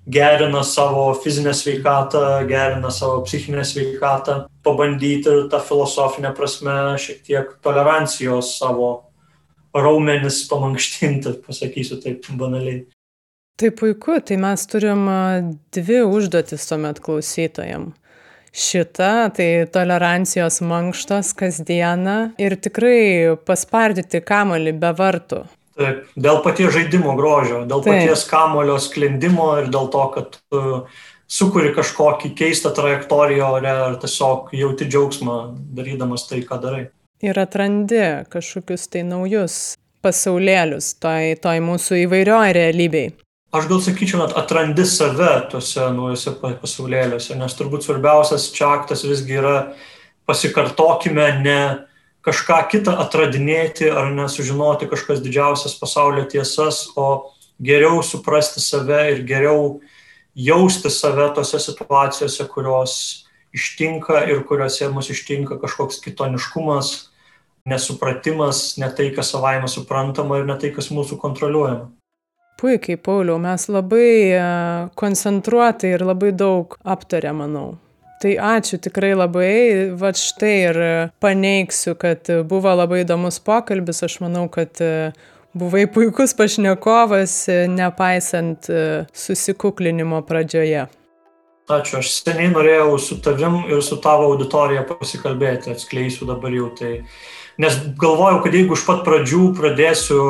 gerina savo fizinę sveikatą, gerina savo psichinę sveikatą, pabandyti ir tą filosofinę prasme šiek tiek tolerancijos savo raumenis pamankštinti, (laughs) pasakysiu taip banaliai. Tai puiku, tai mes turim dvi užduotis tuomet klausytojams šitą, tai tolerancijos mankštos kasdieną ir tikrai paspardyti kamolį be vartų. Taip, dėl paties žaidimo grožio, dėl Taip. paties kamolio sklendimo ir dėl to, kad tu sukuri kažkokį keistą trajektoriją ore ar tiesiog jauti džiaugsmą darydamas tai, ką darai. Ir atrandi kažkokius tai naujus pasaulėlius toj, toj mūsų įvairioj realybei aš gal sakyčiau, net atrandi save tuose naujose pasaulėliuose, nes turbūt svarbiausias čia aktas visgi yra pasikartokime ne kažką kitą atradinėti ar nesužinoti kažkas didžiausias pasaulio tiesas, o geriau suprasti save ir geriau jausti save tose situacijose, kurios ištinka ir kuriuose mus ištinka kažkoks kitoniškumas, nesupratimas, ne tai, kas savaime suprantama ir ne tai, kas mūsų kontroliuojama. Puikiai, Pauliau, mes labai e, koncentruotai ir labai daug aptarė, manau. Tai ačiū tikrai labai, va štai ir paneigsiu, kad buvo labai įdomus pokalbis, aš manau, kad e, buvai puikus pašnekovas, e, nepaisant susikuklinimo pradžioje. Ačiū, aš seniai norėjau su tavim ir su tavo auditorija pasikalbėti, atskleisiu dabar jau tai nes galvojau, kad jeigu iš pat pradžių pradėsiu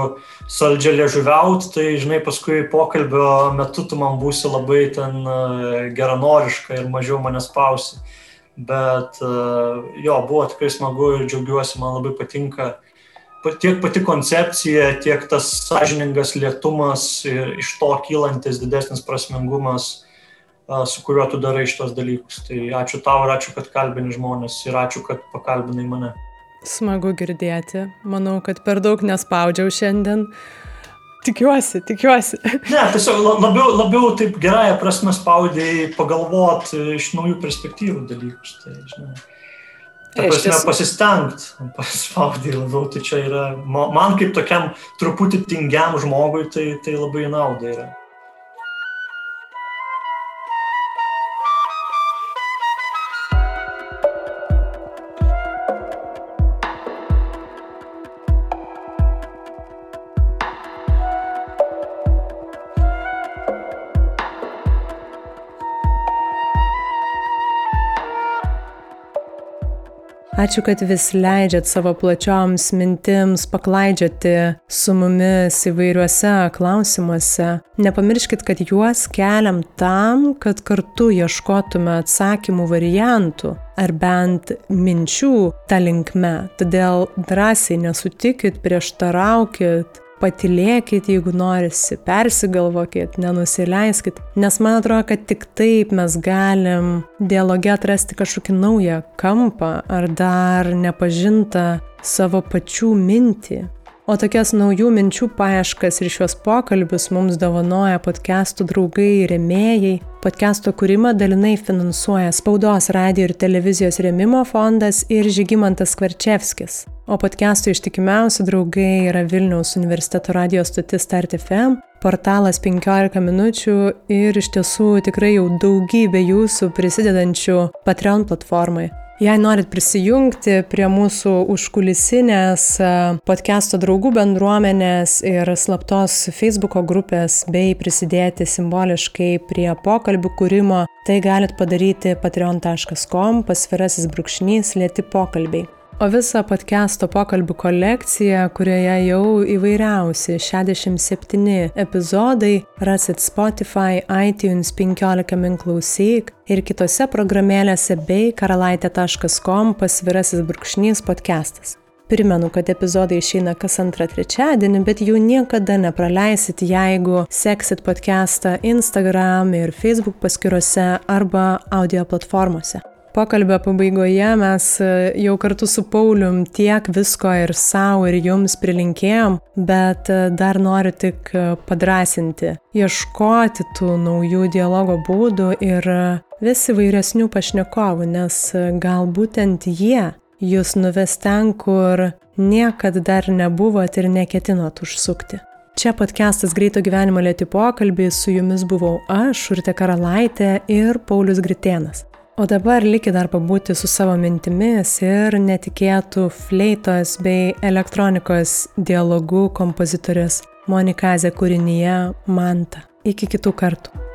saldžią liežuviauti, tai, žinai, paskui pokalbio metu tu man būsi labai ten e, geranoriška ir mažiau mane spausi. Bet e, jo, buvo tikrai smagu ir džiaugiuosi, man labai patinka tiek pati koncepcija, tiek tas sąžiningas lietumas ir iš to kylantis didesnis prasmingumas, e, su kuriuo tu darai šitos dalykus. Tai ačiū tau ir ačiū, kad kalbini žmonės ir ačiū, kad pakalbinai mane. Smagu girdėti. Manau, kad per daug nespaudžiau šiandien. Tikiuosi, tikiuosi. (laughs) Ne, tiesiog labiau, labiau taip gerąją prasme spaudėjai pagalvoti iš naujų perspektyvų dalykus. Tai, žinai. Ta prasme, ties... pasistengt, paspaudai labiau, tai čia yra, man kaip tokiam truputį tingiam žmogui, tai, tai labai nauda yra. Ačiū, kad vis leidžiat savo plačioms mintims paklaidžioti su mumis įvairiuose klausimuose. Nepamirškit, kad juos keliam tam, kad kartu ieškotume atsakymų variantų ar bent minčių tą linkme. Todėl drąsiai nesutikit, prieštaraukit, patilėkit, jeigu norisi, persigalvokit, nenusileiskit, nes man atrodo, kad tik taip mes galim dialoge atrasti kažkokį naują kampą ar dar nepažintą savo pačių mintį. O tokias naujų minčių paieškas ir šios pokalbius mums dovanoja podcastų draugai ir remėjai. Podcast'o kūrimą dalinai finansuoja Spaudos, radio ir televizijos remimo fondas ir Žygimantas Kvarčevskis. O podcast'o ištikimiausi draugai yra Vilniaus universiteto radio stotis Start FM, portalas 15 minučių ir iš tiesų tikrai jau daugybė jūsų prisidedančių Patreon platformai. Jei norit prisijungti prie mūsų užkulisinės e, podcast'o draugų bendruomenės ir slaptos Facebook grupės bei prisidėti simboliškai prie pokalbių kūrimo, tai galit padaryti patreon.com pasvirasis brūkšnys lėti pokalbiai. O visą podcast'o pokalbių kolekciją, kurioje jau įvairiausi 67 epizodai, rasit Spotify, iTunes 15 min klausyk ir kitose programėlėse bei karalaitė.com pasvirasis brūkšnys podcastas. Primenu, kad epizodai išeina kas antrą trečiadienį, bet jų niekada nepraleisit, jeigu seksit podcastą Instagram ir Facebook paskiruose arba audio platformose. Pokalbio pabaigoje mes e, jau kartu su Paulium tiek visko ir savo, ir jums prilinkėjom, bet e, dar noriu tik e, padrasinti, ieškoti tų naujų dialogo būdų ir vis įvairesnių pašnekovų, nes gal būtent jie jūs nuves ten, kur niekada dar nebuvot ir neketinot užsukti. Čia podcastas Greito gyvenimo lėti pokalbį, su jumis buvau aš, Urte Karalaitė ir Paulius Gritėnas. O dabar likit dar pabūti su savo mintimis ir netikėtų fleitos bei elektronikos dialogų kompozitorės Monikazė kūrinyje Manta. Iki kitų kartų.